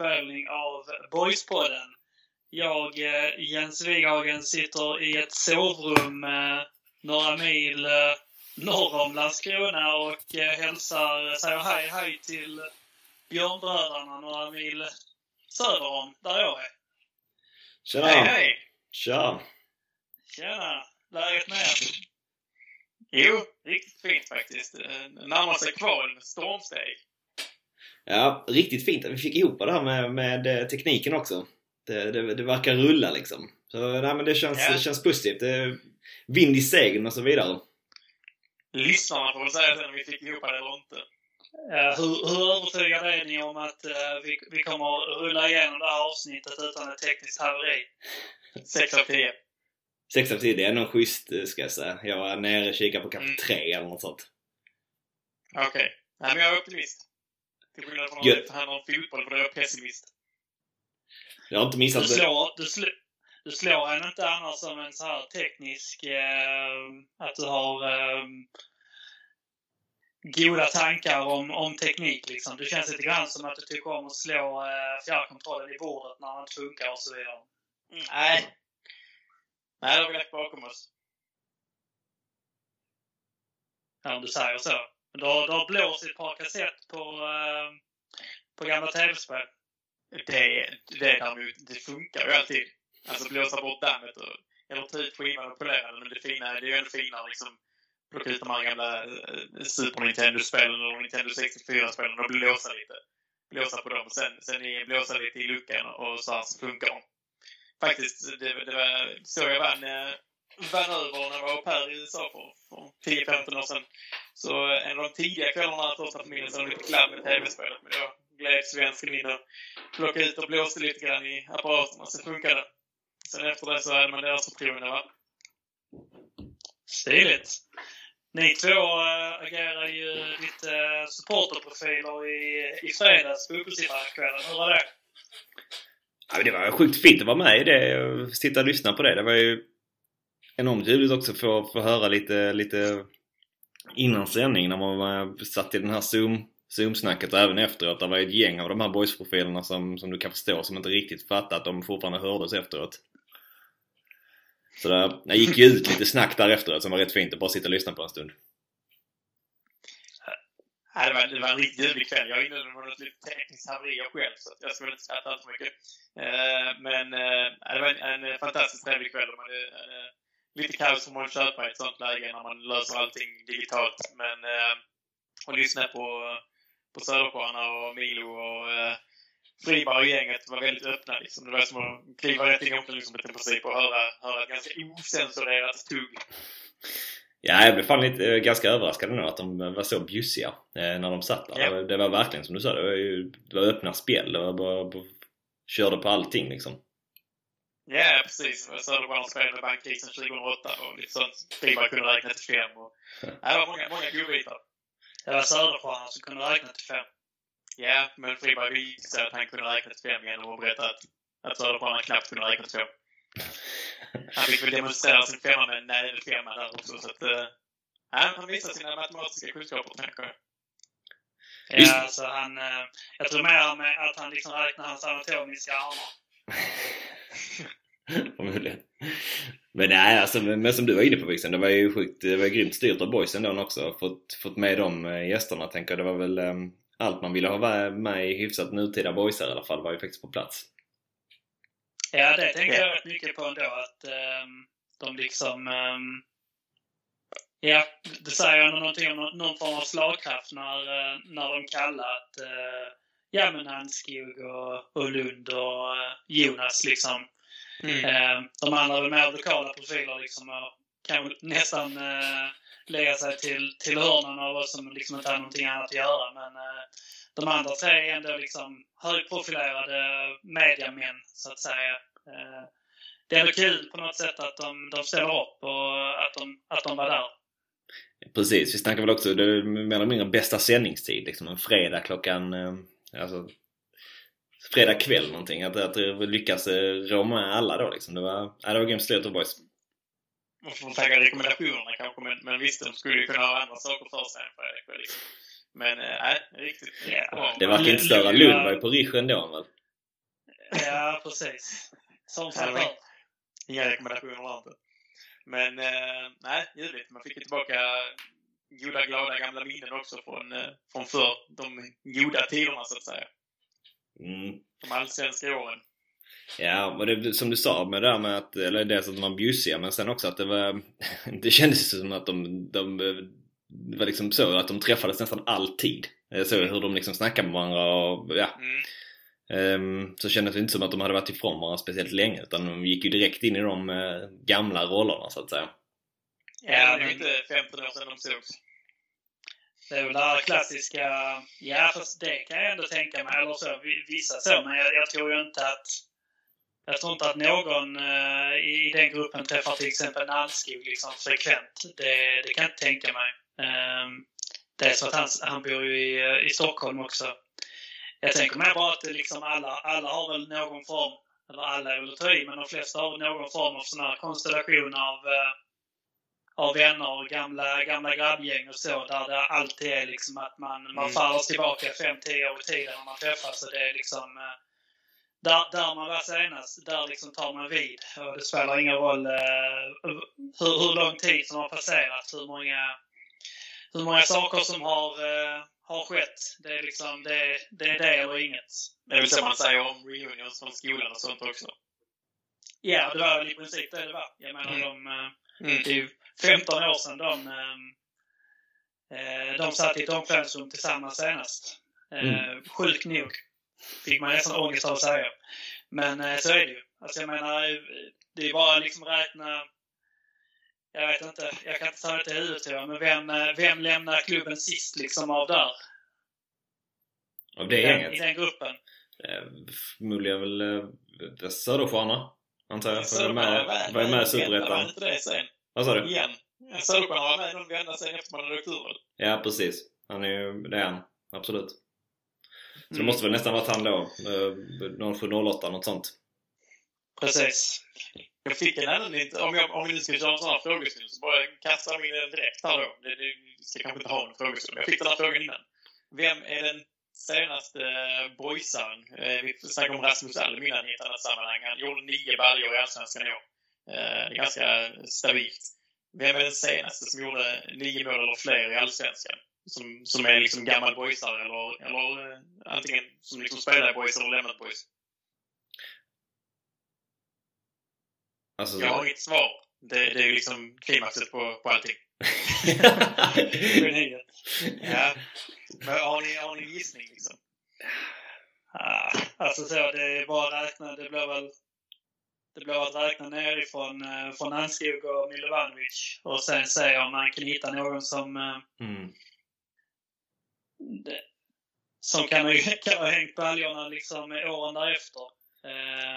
inspelning av Boyspodden. Jag, eh, Jens Wighagen, sitter i ett sovrum eh, några mil eh, norr om Landskrona och hälsar, säger hej hej till Björnbröderna några mil söder om där jag är. Tjena! Hej hej! Tja! Tjena! Läget med er? Jo, riktigt fint faktiskt. Närmar sig kval stormsteg. Ja, riktigt fint att vi fick ihop det här med, med eh, tekniken också. Det, det, det verkar rulla liksom. Så nej, men det känns, Ja. det känns positivt. Det är vind i seglen och så vidare. lyssnarna får väl säga sen om vi fick ihop det eller inte. Uh, hur, hur övertygade är ni om att eh, vi, vi kommer att rulla igenom det här avsnittet utan ett tekniskt haveri? 6 av 10. 6 av 10, det är nog schysst ska jag säga. Jag var nere och kikade på kanske Mm. 3 eller något sånt. Okej. Nej, men jag är optimist. Till skillnad från om det handlar om fotboll, för då är jag pessimist. Jag har inte Du missat det. slår, du, slår, du slår en inte annars som en så här teknisk... Eh, att du har eh, goda tankar om, om teknik. Liksom. Det känns lite grann som att du tycker om att slå eh, fjärrkontrollen i bordet när den inte funkar och så vidare. Nej. Nej, det har vi lagt bakom oss. Ja, om du säger så. Men du har, blåst ett par kassett på, eh, på gamla tv-spel. Det, det däremot, det funkar ju alltid. Alltså blåsa bort dammet och, eller ta ut skivan och polera den. Men det fina, det är ju ännu finare liksom plocka ut de här gamla eh, Super Nintendo-spelen eller Nintendo 64-spelen och blåsa lite. Blåsa på dem och sen, sen blåsa lite i luckan och så här så funkar de. Faktiskt, det, det var så jag vann, vann över när jag var au pair i USA för, för 10-15 år sedan. Så eh, en av de tidiga kvällarna första familjen så var det lite klabb med tv-spelet. Men då gled svensken in och plockade ut och blåste lite grann i apparaterna så funkade det. Sen efter det så hade man deras förtroende va? Stiligt! Ni två äh, agerar ju lite äh, supporterprofiler i, i fredags på uppesittarkvällen. Hur var det? Ja, det var sjukt fint att vara med i det och sitta och lyssna på det. Det var ju enormt roligt också att få, höra lite, lite innan sändning när man var, satt i den här Zoom, Zoom-snacket och även efteråt. Det var ett gäng av de här boys-profilerna som, som du kan förstå som inte riktigt fattade att de fortfarande hördes efteråt. Så där, det gick ju ut lite snack där efteråt som var rätt fint att bara sitta och lyssna på en stund. Ja, det, var, det var en riktigt ljuvlig kväll. Jag inledde med något litet tekniskt haveri jag själv, så jag ska väl inte skratta allt för mycket. Eh, men eh, det var en, en fantastiskt trevlig kväll. Man, lite kaos får man köpa i ett sånt läge när man löser allting digitalt. Men eh, att lyssna på, på Söderstjärna och Milo och eh, Friberg och gänget var väldigt öppna. Liksom. Det var som att kliva rätt in i omklädningsrummet i princip och höra, höra ett ganska osensurerat tugg. Ja, jag blev fan lite, eh, ganska överraskad nu att de var så bjussiga eh, när de satt där. Ja. Det, var, det var verkligen som du sa, det var, ju, det var öppna spel. Det var bara, bara körde på allting liksom. Ja, precis. Söderstjärna spelade bankkrisen 2008 och lite sånt. Friberg kunde räkna till fem. Och... Det var många, många godbitar. Det var Söderstjärna som kunde räkna till fem. Ja, men Friberg visade att han kunde räkna till fem genom att berätta att, att knappt kunde räkna till fem. Han fick väl demonstrera sin femma med en näve femma där också. Så att, uh, han visade sina matematiska kunskaper, kanske. Visst. Ja, alltså han... eh, jag tror mer med att han liksom räknar hans anatomiska armar. Förmodligen. Men nej, alltså, men som du var inne på Vixen, det var ju sjukt, det var ju grymt styrt av boysen då också. Fått, fått med de eh, gästerna tänker jag. Det var väl eh, allt man ville ha med- med i hyfsat nutida boysar i alla fall var ju faktiskt på plats. Ja, det tänker jag rätt mycket på ändå. Att ehm, de liksom... ehm, ja, det säger ändå någonting om någon, någon form av slagkraft när, eh, när de kallar att... Uh, ja, men Anskog och, och Lund och Jonas liksom. Eh, de andra är väl mer lokala profiler liksom och kan nästan uh, lägga sig till, till hörnan av oss som liksom inte har någonting annat att göra. Men eh, de andra tre är ändå liksom högprofilerade mediamän, så att säga. Eh, det är ändå kul på något sätt att de, de ställer upp och att de, att de var där. Precis, vi snackar väl också det är mer eller mindre bästa sändningstid liksom. En fredag klockan, eh, alltså fredag kväll någonting. Att, att det lyckas eh, rå med alla då liksom. Det var, ja, det var grymt av boys. Man får tacka rekommendationerna kanske, men, men visst, de skulle ju kunna ha andra saker för sig än fredag kväll. Liksom. Men nej, äh, riktigt Ja. Det verkar inte störa Lundberg på Riche ändå väl? Ja, precis. Som sagt var. Inga rekommendationer var inte. Men eh, nej, ljuvligt. Man fick ju tillbaka goda, glada gamla minnen också från, eh, från förr. De goda tiderna, så att säga. Mm. De allsvenska åren. Ja, och det, som du sa med det där med att, eller dels att de var bjussiga men sen också att det var, det kändes som att de, de det var liksom så att de träffades nästan alltid. Jag såg hur de liksom snackade med varandra och ja. Mm. ehm, så kändes det inte som att de hade varit ifrån varandra speciellt länge utan de gick ju direkt in i de eh, gamla rollerna så att säga. Ja, det är inte 15 år sedan de sågs. Det är väl det här klassiska... Ja, fast det kan jag ändå tänka mig. Eller så, vi- vissa så. Men jag, jag tror ju inte att... Jag tror inte att någon eh, i, i den gruppen träffar till exempel Nannskog liksom frekvent. Det, det kan jag inte tänka mig. Um, dels för att han, han bor ju i, eh, i Stockholm också. Jag tänker mig bara att det liksom alla, alla har väl någon form, eller alla är väl att ta i, men de flesta har väl någon form av sån här konstellation av eh, av vänner och gamla, gamla grabbgäng och så där det alltid är liksom att man, man Mm. faller tillbaka 5-10 år i tiden när man träffas. Och det är liksom eh, där, där man var senast, där liksom tar man vid. Och det spelar ingen roll eh, hur, hur lång tid som har passerat, hur många, hur många saker som har, eh, har skett. Det är liksom det, det är det eller inget. Det är väl så man säger om reunions från skolan och sånt också. Ja, det var väl i princip det det var. Jag menar, Mm. de, eh, Mm. Det är ju 15 år sedan de, eh, de satt i ett omklädningsrum tillsammans senast. Eh, Mm. Sjukt nog. Fick man nästan ångest av att säga. Men eh, så är det ju. Alltså jag menar, eh, det är bara liksom räkna... Jag vet inte, jag kan inte ta det till huvudet tror jag, men vem, eh, vem lämnar klubben sist liksom av där? Av det I den, I gänget. den gruppen. Eh, Förmodligen väl eh, Söderstjärna antar jag. Var Söderstjärna med, var med i Var Superettan. Det? Vad sa du? Igen. Söderstjärna var med någon vända sen efter man hade åkt ur? Ja precis. Han är ju, det är han. Absolut. Så det Mm. måste väl nästan varit han då. Eh, 0708 något sånt. Precis. Jag fick en annan, inte- om, jag, om vi nu ska köra en sån här frågestund så bara kastar vi in den direkt här då. Det, det, ska kanske inte ha en frågestund. Jag fick den här frågan innan. Vem är den senaste eh, boysaren? Eh, vi snackade om Rasmus Alm innan i ett annat sammanhang. Han gjorde nio baljor i Allsvenskan i år. Eh, ganska stabilt. Vem är den senaste som gjorde nio mål eller fler i Allsvenskan? Som, som är liksom gammal boysare eller, eller eh, antingen som liksom spelar i boys eller lämnat boys? Alltså, Jag har inget svar. Det, det är ju liksom klimaxet på, på allting. Ja. Men har ni, har ni en gissning liksom? Ah, alltså så, det är bara att räkna. Det blir väl det blir att räkna nerifrån eh, från Anskog och Milovanovic och sen se om man kan hitta någon som eh, mm. det, som kan, ha- kan ha hängt baljorna liksom åren därefter.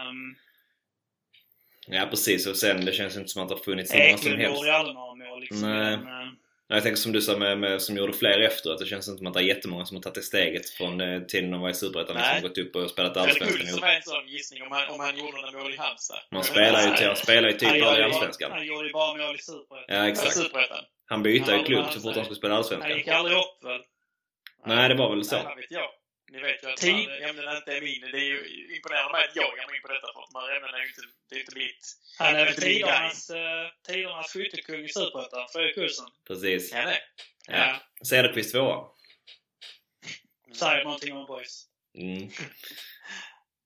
Um, Ja precis och sen det känns inte som att det har funnits många som Eklund helst. gjorde ju aldrig några mål liksom. Nej. Men, Jag tänker som du sa med, med, som gjorde fler efteråt. Det känns inte som att det är jättemånga som har tagit det steget från eh, tiden de var i Superettan. Nej. Liksom, gått upp och spelat Allsvenskan ihop. som är en sån gissning om han, om han gjorde några mål i Halmstad. Man spelar ju, till, han spelar ju typ han, bara i Allsvenskan. han gjorde ju bara mål i Superettan. Ja exakt. Superettan. Han bytte Han ju klubb så fort han skulle spela Han Allsvenskan. gick aldrig upp väl? Nej det var väl Nej, så. jag. Ni vet ju att Tid. ämnena inte är min. Det är ju imponerande mig att jag är in på detta för att de här ämnena är ju inte, det är inte mitt. Han är tidernas, eh, tidernas skyttekung i Superettan, Fredrik Olsson. Precis. Ja, nej. Ja. Cederqvist tvåa. Säger någonting om boys. Mm.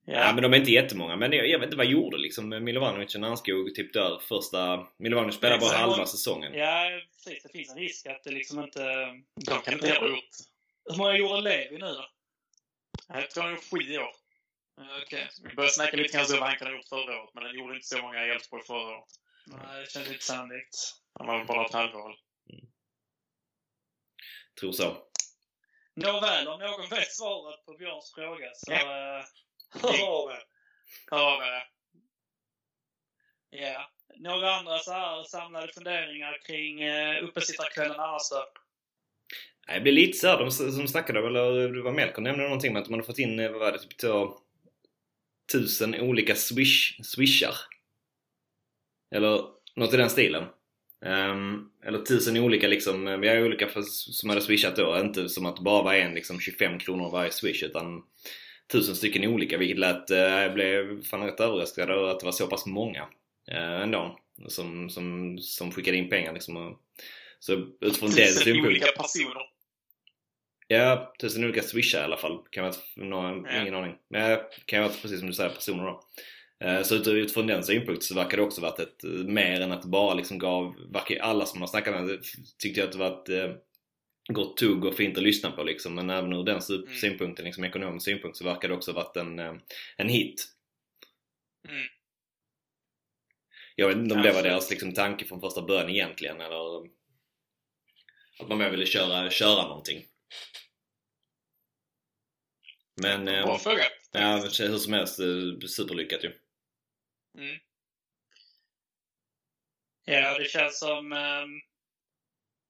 Ja. Ja men de är inte jättemånga. Men jag, jag vet inte vad gjorde liksom Milovanovic och Nannskog typ där första... Milovanovic spelade bara halva säsongen. Ja, precis. Det finns en risk att det liksom inte... De kan inte heller ha gjort. Hur många gjorde Levi nu då? Jag tror han gjorde sju i år. Okej. Vi började snacka lite kanske om vad han kan ha gjort förra året, men han gjorde inte så många i Elfsborg förra året. Nej, det känns inte sannolikt. Han var väl bara ett halvår. Tror så. Nåväl, om någon vet svaret på Björns fråga så... Ja. eh, Hör av er. Ja, men, Ja. Några andra så här samlade funderingar kring uh, uppesittarkvällen annars då? Det blir lite såhär, de som snackade, eller det var Melker nämnde någonting med att de hade fått in, eh, vad var det, typ två, tusen olika swish, swishar. Eller något i den stilen. Um, eller tusen olika liksom, vi har olika för, som hade swishat då. Inte som att det bara var en liksom 25 kronor varje swish utan tusen stycken olika vilket lät, uh, jag blev fan rätt överraskad över att det var så pass många uh, ändå. Som, som, som skickade in pengar liksom. Och, så utifrån tusen den synpunkten. olika personer. Ja, tusen olika swishar i alla fall. Kan vara, någon, Ja. ingen aning. Men kan vara precis som du säger, personer då. Eh, Så ut- utifrån den synpunkten så verkar det också varit ett eh, mer än att det bara liksom gav, verkar alla som har snackat med tyckte jag att det var ett eh, gott tugg och fint att lyssna på liksom. Men även ur den Mm. synpunkten, liksom ekonomisk synpunkt, så verkar det också varit en, en hit. Mm. Jag vet inte om det var deras liksom, tanke från första början egentligen eller att man mer ville köra, köra någonting. Men... eh, Bra fråga. Ja, hur som helst, eh, superlyckat ju. Mm. Ja, det känns som ehm,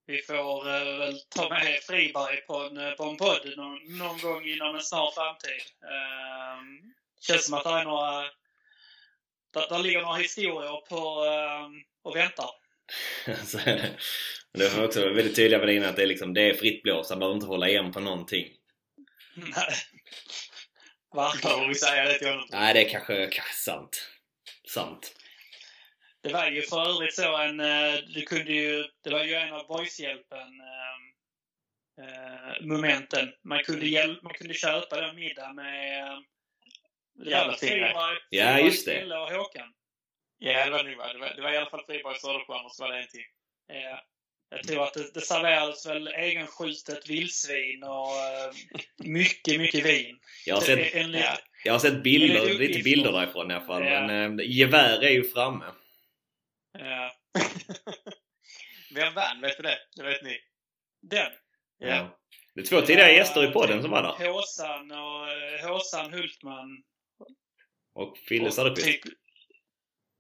vi får eh, väl ta med Friberg på en, eh, på en podd någon, någon gång inom en snar framtid. Um, känns som att det är några... Där, där ligger några historier på um, och väntar. Så är det. Men det var också väldigt tydliga med det innan att det är, liksom, det är fritt blås, han behöver inte hålla igen på någonting. Nej. Behöver Verkligen. vi säga det till honom? Nej, det är kanske, kanske sant. Sant. Det var ju för övrigt så en... eh, Det kunde ju... Det var ju en av Boyshjälpen eh, eh, momenten. Man kunde, hjäl- man kunde köpa den middag med... Det Jävla. Friberg, Ja, just det. Och Håkan. Ja, det var det nog. Det var, det var i alla fall Friberg Söderskärm och så var det en till. Eh, Jag tror att det, det serverades väl egenskjutet vildsvin och eh, mycket, mycket vin. Jag har sett, En, en, Ja. jag har sett bilder, lite uppgift bilder därifrån i alla fall. Ja. Men eh, gevär är ju framme. eh, Vem vann? Vet du det? Det vet ni. den. Ja. Det är två tidigare gäster i podden som var där. Håsan och eh, Håsan Hultman. Och Fille Söderqvist. typ,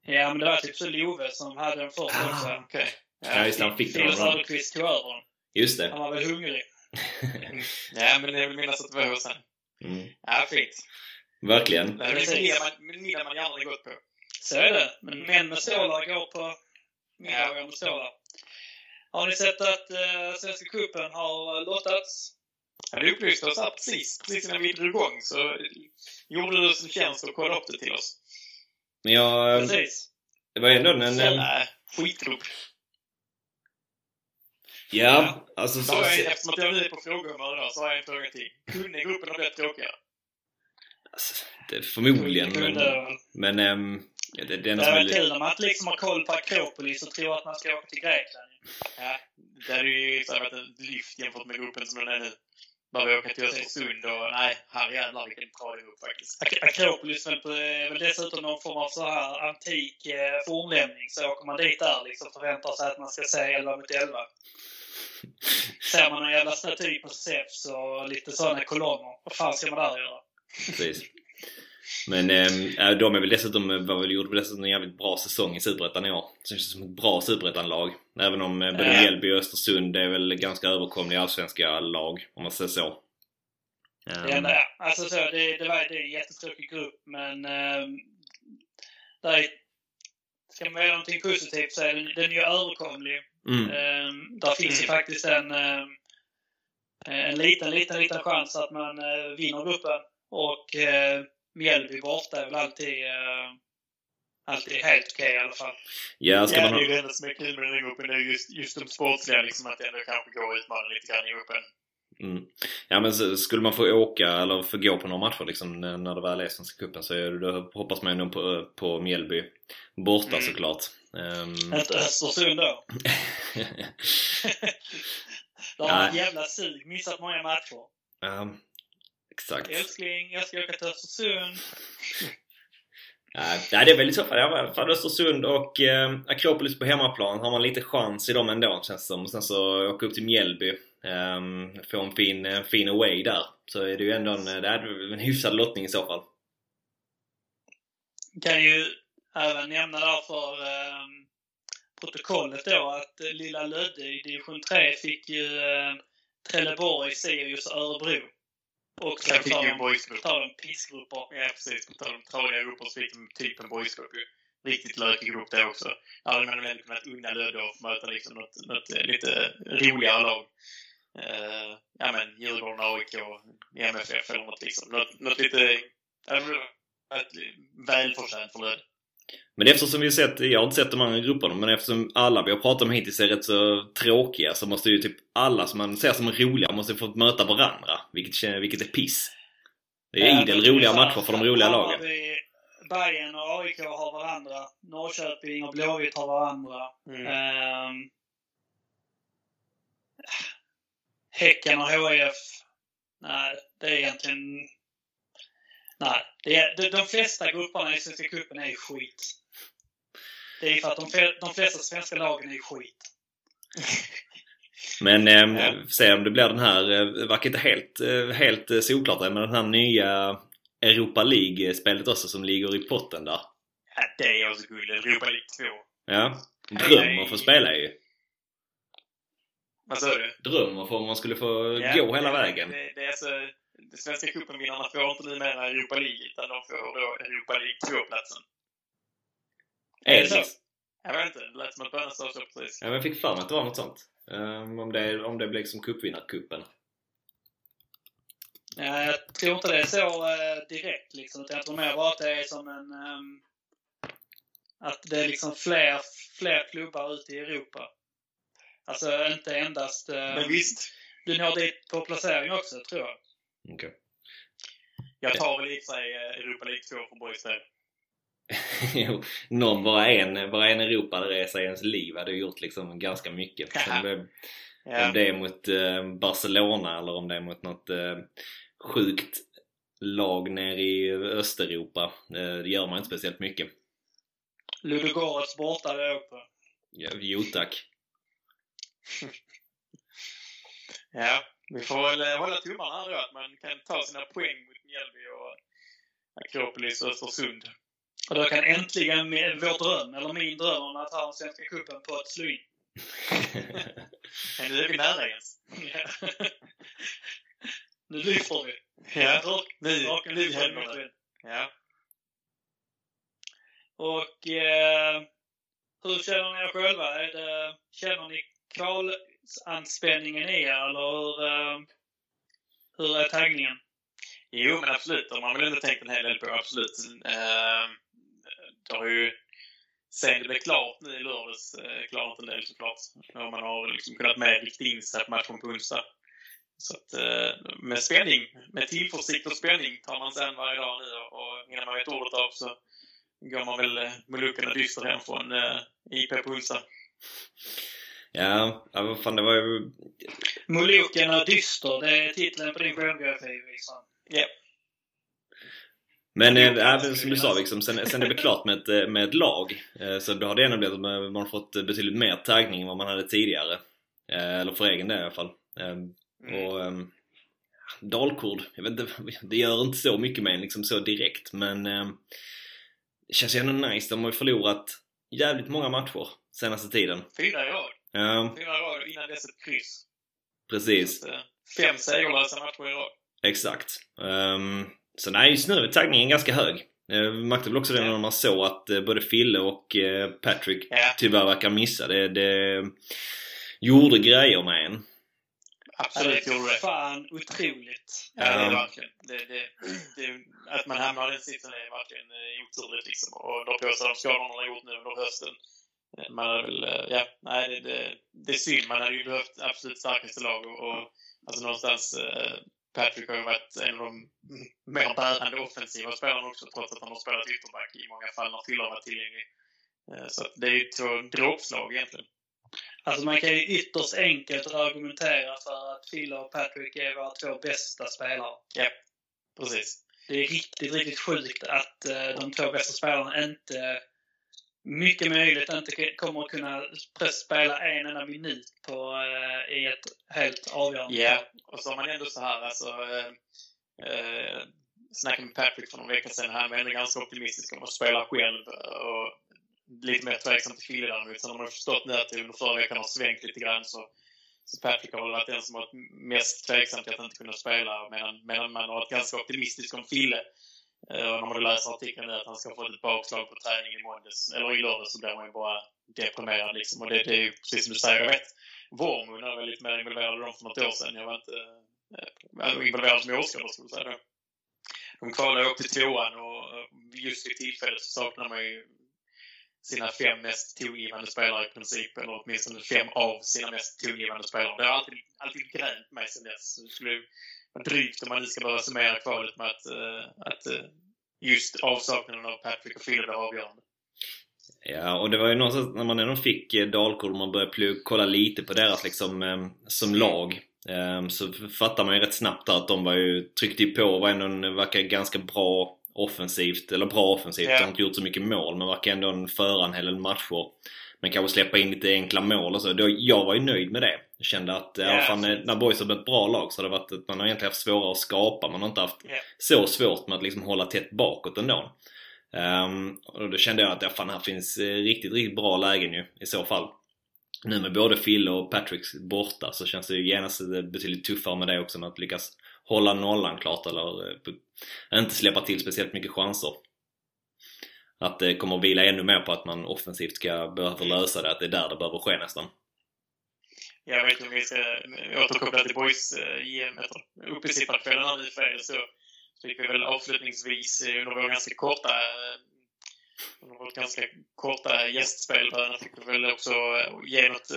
Ja, men det var typ så Love som hade den först Ah. också. Okej. Ja, just det, han fick den av. Söderqvist tog över den. Just Han det. var väl hungrig. Ja, men jag vill minnas att det var Håsan. Mm. Ja, fint. Verkligen. Det är Precis. middag man, middag man gärna gått på. Så är det. Men män med stålar går på middagar med stålar. Har ni sett att eh, Svenska cupen har eh, lottats? Ja, du upplyste oss här precis, precis innan vi drog igång så gjorde du oss en tjänst och kollade upp det till oss. Men jag... Precis. Det var ändå en... en Nej, skitgrupp. ja, alltså... Så Så, jag, eftersom att jag nu är på frågehumör idag så har jag en fråga till. Kunde gruppen ha blivit tråkigare? alltså, det, förmodligen, men... Men... ehm, det, det Det är som är... väl li- kul när man inte liksom har koll på Akropolis och tror att man ska åka till Grekland. Ja, det hade ju varit ett lyft jämfört med gruppen som den är nu. Där vi åker till Östersund och nej, herrejävlar vilken bra grupp faktiskt. Ak- Akropolis väl på, är väl dessutom någon form av så här antik eh, fornlämning. Så åker man dit där liksom förväntar sig att man ska se 11 mot 11. Ser man en jävla staty på Zeus och lite sådana kolonner. Vad fan ska man där göra? Precis. Men eh, de är väl dessutom, var väl, gjorde väl dessutom en jävligt bra säsong i Superettan i år. Så det känns som ett bra Superettan-lag. Även om eh, både Ja. Mjällby och Östersund är väl ganska överkomliga allsvenska lag, om man säger så. Ehm, Det enda är, alltså så, det, det, var, det är en jättetråkig grupp men eh, där är, ska man göra någonting positivt så är den, den är ju överkomlig. mm, Eh, där finns ju Mm. faktiskt en, eh, en liten, liten, liten chans att man eh, vinner gruppen. Och eh, Mjällby borta är väl alltid, eh, alltid helt okej i alla fall. ja, ska ja, man det är ju det enda som är kul med den här gruppen. Det är just, just de sportsliga, liksom att det ändå kanske går att utmana lite grann i gruppen. mm. Ja men så, skulle man få åka eller få gå på några matcher liksom när det väl är Svenska cupen så är det, då hoppas man ju nog på, på Mjällby borta Mm. såklart. Inte Östersund då. Där har Nej. ett jävla sug, missat många matcher. ja, exakt. Älskling, jag ska åka till Östersund. Nej, det är väl i så fall, ja, fall Östersund och eh, Akropolis på hemmaplan har man lite chans i dem ändå känns det som. Och sen så åka upp till Mjällby, eh, få en fin, fin away där. Så är det ju ändå en, det är en hyfsad lottning i så fall. Kan ju även nämna där för eh, protokollet då att eh, Lilla Lödde i division 3 fick ju eh, Trelleborg, Sirius och Örebro. Och Sen så fick vi en de, boysgrupp. tar de pissgrupper. Ja, precis. På tal om tradiga grupper så fick de typ en ju. Riktigt lökig grupp det också. Där hade man väl kunnat unna Lödde få möta liksom något, något eh, lite roligare lag. Uh, ja men Djurgården, AIK, MFF eller något liksom. Något, något lite... Ja, välförtjänt för Lödde. Men eftersom vi sett, jag har inte sett de andra grupperna, men eftersom alla vi har pratat om hittills är rätt så tråkiga så måste ju typ alla som man ser som roliga måste få möta varandra. Vilket, vilket är piss. Det är Ja, idel roliga matcher för de roliga lagen. Bayern och AIK har varandra. Norrköping och Blåvitt har varandra. Mm. Ehm, häcken och HIF. Nej, det är egentligen... Nej, det är, de, de flesta grupperna i Svenska cupen är skit. Det är för att de, de flesta svenska lagen är skit. Men eh, Ja. se om det blir den här, eh, verkar inte helt, eh, helt eh, solklart men den här nya Europa League-spelet också som ligger i potten där. Ja, det är också guld. Europa League 2. Ja. Dröm att få spela ju. Vad sa du? Dröm att få, man skulle få Ja, gå hela det- vägen. Det, det är alltså, de svenska cupenvinnarna får inte numera Europa League utan de får då Europa League 2-platsen. Är det så? Jag vet inte, det lät som att Bönne sa så precis. Ja, men jag fick för mig att det var något sånt. Um, om, det, om det blir liksom cupvinnarcupen. Ja, jag tror inte det är så eh, direkt liksom. Jag tror mer bara att det är som en... ehm, att det är liksom fler, fler klubbar ute i Europa. Alltså inte endast... eh, Men visst, Du når dit på placering också, tror jag. Okej. jag tar väl i sig eh, Europa League 2 för Borgs del. Jo, någon, bara en, bara en Europaresa i ens liv hade gjort liksom ganska mycket. Om det, Ja. det är mot eh, Barcelona eller om det är mot något eh, sjukt lag nere i Östeuropa. Det gör man inte speciellt mycket. Ludogorets borta har jag åkt på. Jo tack. ja, vi får väl eh, hålla tummarna här då att man kan ta sina poäng mot Mjällby och Akropolis och Östersund. Och då kan äntligen vår dröm, eller min dröm om att ha den Svenska cupen på ett slyn. Men nu är vi nära Jens. nu lyfter vi. Ja, Drak- nu, draken nu lyfter händer det. Ja. Och eh, hur känner ni er själva? Är det, känner ni kvalanspänningen i er eller hur, eh, hur är taggningen? Jo, men absolut. De har väl ändå tänkt en hel del på. Absolut. Eh, det har ju... Sen det blev klart nu i lördags, eh, klarat en del såklart. När man har liksom kunnat med rikta in sig på matchen på onsdag. Så att, eh, med spänning, med tillförsikt och spänning tar man an varje dag nu och, och innan man vet ordet av så går man väl eh, med luckorna dyster hem från eh, IP på onsdag. Ja, ja, vad fan det var ju... Moluken är dyster. Det är titeln på din självbiografi, Wikström. Men Jo, eh, även som du sa liksom, sen, sen det blev klart med ett, eh, med ett lag eh, så då har det ändå blivit att man man har fått betydligt mer taggning än vad man hade tidigare. Eller för egen del i alla fall. Eh, Mm. Och um, Dalkurd, jag vet inte, det gör inte så mycket med en liksom så direkt men eh, det känns ju ändå nice. De har ju förlorat jävligt många matcher senaste tiden. Fyra i rad. Ja, Fyra i rad innan dess ett kryss. precis. Så att, eh, Fem segerlösa matcher i rad. Exakt. Um, så nej, just nu är taggningen ganska hög. Uh, märkte väl också det Ja. när man såg att eh, både Fille och eh, Patrick Ja, tyvärr verkar missa. Det, det gjorde grejer med en. absolut gjorde det. Fan otroligt. Ja, det är Ja. verkligen. Det, det, det, att man hamnar i den sitsen är verkligen oturligt liksom. Och dra på sig de skadorna man har gjort nu under hösten. Eh, Man hade väl, eh, ja, nej det, det, det är synd. Man hade ju behövt absolut starkaste lag och, och alltså någonstans eh, Patrick har ju varit en av de mer bärande offensiva spelarna också trots att han har spelat ytterback i många fall när Fille har varit tillgänglig. Eh, Så det är ju två dråpslag egentligen. Alltså man kan ju ytterst enkelt argumentera för att Phil och Patrick är våra två bästa spelare. Precis. Det är riktigt, riktigt sjukt att de två bästa spelarna inte, mycket möjligt, inte kommer att kunna spela en enda minut på, eh, i ett helt avgörande Ja, och så har man ändå så här alltså... Eh, eh, snackade med Patrick för någon vecka sedan. Han var ändå ganska optimistisk om att spela själv. Och lite mer tveksam till Fille däremot. Sen har man förstått nu att det under förra veckan har svängt lite grann så, Så Patrick har varit den som varit mest tveksam till att inte kunna spela medan, medan man har varit ganska optimistisk om Fille. Eh, och när man läser artikeln att han ska få ett bakslag på träning i måndags, eller i lördags, så blir man ju bara deprimerad liksom. Och det, det är ju precis som du säger, jag vet. Vormund är väl lite mer involverad i dem för något år sedan. Jag var inte äh, involverad som åskådare skulle jag säga då. De kvalade upp till tvåan och just vid tillfället så saknar man ju sina fem mest tongivande spelare i princip, eller åtminstone fem av sina mest tongivande spelare. Det har alltid, alltid grämt mig sen dess. Det skulle drygt om man nu ska börja summera kvalet med att, att uh, just avsaknaden av Patrick och Phil var avgörande. Ja, och det var ju någonstans när man ändå fick eh, Dalkurd och man började kolla lite på deras liksom eh, som lag eh, så fattar man ju rätt snabbt att de var ju tryckte på och var ändå verkar ganska bra offensivt, eller bra offensivt. Yeah. De har inte gjort så mycket mål men verkar ändå föra en hel del matcher. Men kanske släppa in lite enkla mål och så. Jag var ju nöjd med det. Jag kände att yeah. fan, när Boys har blivit ett bra lag så har det varit att man har egentligen haft svårare att skapa. Man har inte haft yeah. så svårt med att liksom hålla tätt bakåt ändå. Um, och då kände jag att ja, fan, här finns eh, riktigt, riktigt bra lägen ju i så fall. Nu med både Phil och Patrick borta så känns det ju genast betydligt tuffare med det också med att lyckas hålla nollan klart eller eh, inte släppa till speciellt mycket chanser. Att det kommer att vila ännu mer på att man offensivt ska behöva lösa det, att det är där det behöver ske nästan. Jag vet inte om vi ska återkoppla till boys-GM eh, uppe i Sipparkvällen här nu så fick vi väl avslutningsvis under vår ganska korta under vårt ganska korta gästspel där fick vi väl också ge något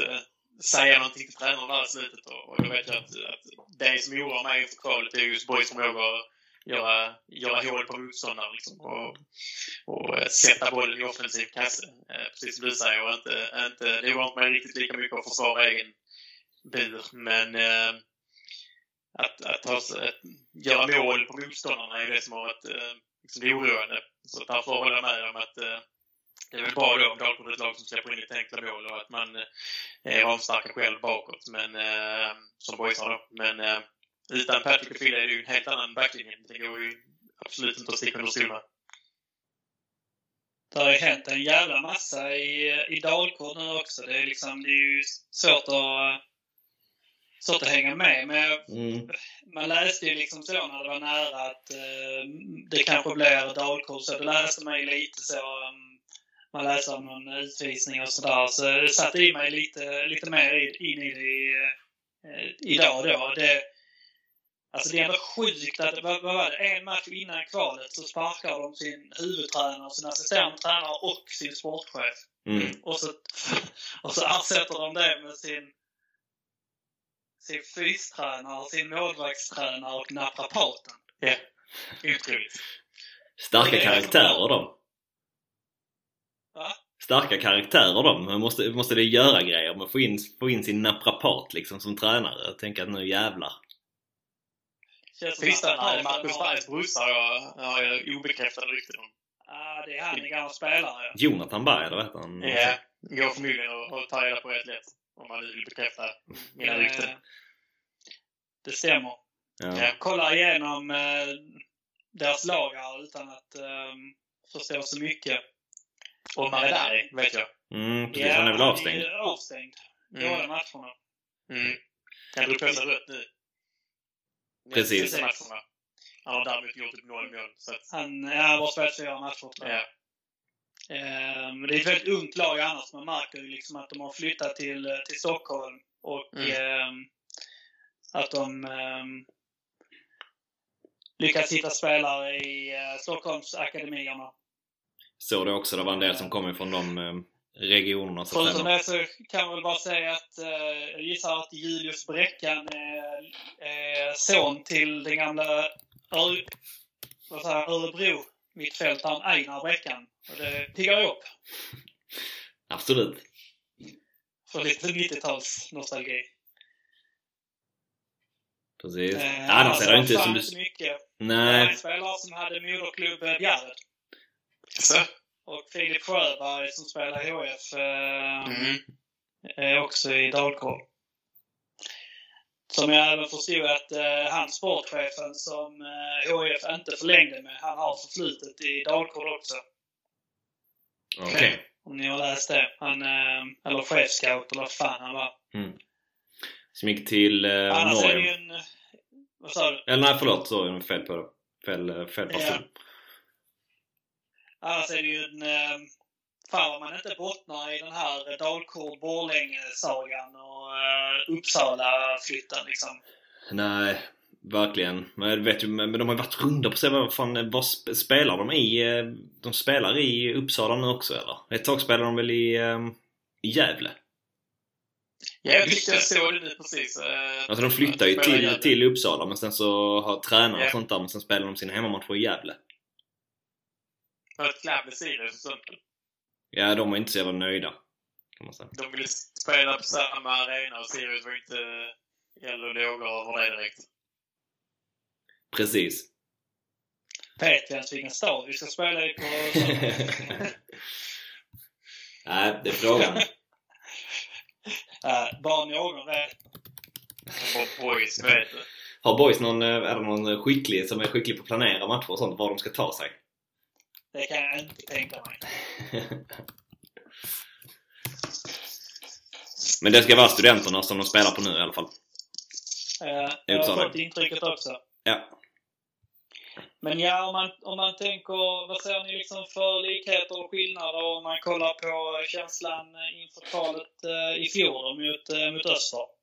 säga någonting till tränaren där i slutet. Och, jag vet ju att, att det som oroar mig inför kvalet är just boys förmåga att göra, göra hål på motståndare liksom, och, och sätta bollen i offensiv kasse. Eh, precis som du säger. Och inte, inte, det oroar mig riktigt lika mycket att försvara egen bur. Men eh, att, att, ta, att göra mål på motståndarna är det som har varit eh, liksom oroande. Så därför håller jag med om att eh, det är väl bra då om Dalkurd är ett lag som släpper in lite enkla mål och att man eh, är ramstarka själv bakåt. Men, eh, som boysar då. Men eh, utan Patrick och Fille är det ju en helt annan backlinje. Det går ju absolut inte att sticka under stol med. Det har ju hänt en jävla massa i, eh, i Dalkurd nu också. Det är, liksom, det är ju svårt att, svårt att hänga med. Men mm. man läste ju liksom så när det var nära att uh, det kanske blir Dalkurd. Så det läste man ju lite så um, man läser om någon utvisning och sådär. Så det satte i mig lite, lite mer in i det eh, idag då. Det, alltså det är ändå sjukt att, vad, vad var det, en match innan kvalet så sparkar de sin huvudtränare, sin assisterande tränare och sin sportchef. Mm. Och, så, och så ersätter de det med sin sin fystränare, sin målvaktstränare och naprapaten. Ja, otroligt. Starka karaktärer de. Va? Starka karaktärer de. Måste, måste det göra grejer med att få in, få in sin naprapat liksom som tränare. Jag tänker att nu jävlar. Fystränare Marcus Bergs brorsa har jag obekräftade rykten om. Ja, det är han, en gammal spelare. Jonathan Berg, eller vad heter han? Ja, går förmodligen att ta reda på rätt lätt. Om man nu vill bekräfta mina rykten. Det stämmer. Ja. Jag kollar igenom eh, deras lag här utan att eh, förstå så mycket. Och Maredari, vet jag. Mm, precis. Ja, han är väl avstängd? Han är avstängd. Mm. Båda matcherna. Mm. Han drog på sig rött nu. Precis. Matcherna. Han har däremot gjort ett noll mål. Så att... Han har bara spelat fyra matcher, Ja. Um, det är ett väldigt ungt lag annars. Man märker ju liksom att de har flyttat till, till Stockholm och mm. um, att de um, lyckats hitta spelare i uh, Stockholmsakademierna såg det också. Det var en del som kom ifrån de eh, regionerna. Så Förutom det så kan man väl bara säga att eh, jag gissar att Julius Bräckan är, son till den gamla Örebro mittfältaren Einar Bräckan. Och det piggar upp. Absolut. För lite 90-tals nostalgi. Precis. Eh, Annars är det inte som du... Mycket. Nej. En spelare som hade moderklubb Bjärred. Så. Och Filip Sjöberg som spelar i HF eh, mm. är också i Dalkurd. Som jag även förstod att eh, han sportchefen som eh, HF inte förlängde med, han har förflutet i Dalkurd också. Okej. Okay. Om ni har läst det. Han, eh, eller chefscout eller vad fan han var. Mm. Som gick till eh, Annars är det ju Norge. en... Vad sa du? Eller nej, förlåt. Sorry, fel på det. Fel, eh, fel person. Ja. Annars är det ju en... Eh, fan vad man inte bottnar i den här Dalkurd-Borlänge-sagan och eh, Uppsala-flytten liksom. Nej, verkligen. Men, vet men de har ju varit runda på sig. Vad fan, vad sp- spelar de i? eh, De spelar i Uppsala nu också eller? Ett tag spelade de väl i, eh, i Gävle? Ja, jag tyckte jag såg det nu precis. eh, Alltså de flyttar ju till, till Uppsala men sen så har tränare och Ja. sånt där men sen spelar de sina hemmamatcher i Gävle. För att Gävle Sirius och sånt. Ja, de var inte så jävla nöjda. Kan man säga. De ville spela på samma arena och Sirius var inte eld och lågor över det direkt. Precis. Vet vi ens vilken stad vi ska spela i på... Nej, det är frågan. äh, bara någon vet. Och boys, vet. Har boys någon, eh, är det någon skicklig som är skicklig på att planera matcher och sånt? Var de ska ta sig? Det kan jag inte tänka mig. Men det ska vara studenterna som de spelar på nu i alla fall. Eh, jag har fått intrycket också. Ja. Men ja, om man, om man tänker, vad ser ni liksom för likheter och skillnader om man kollar på känslan inför kvalet eh, i fjol mot, eh, mot Öster?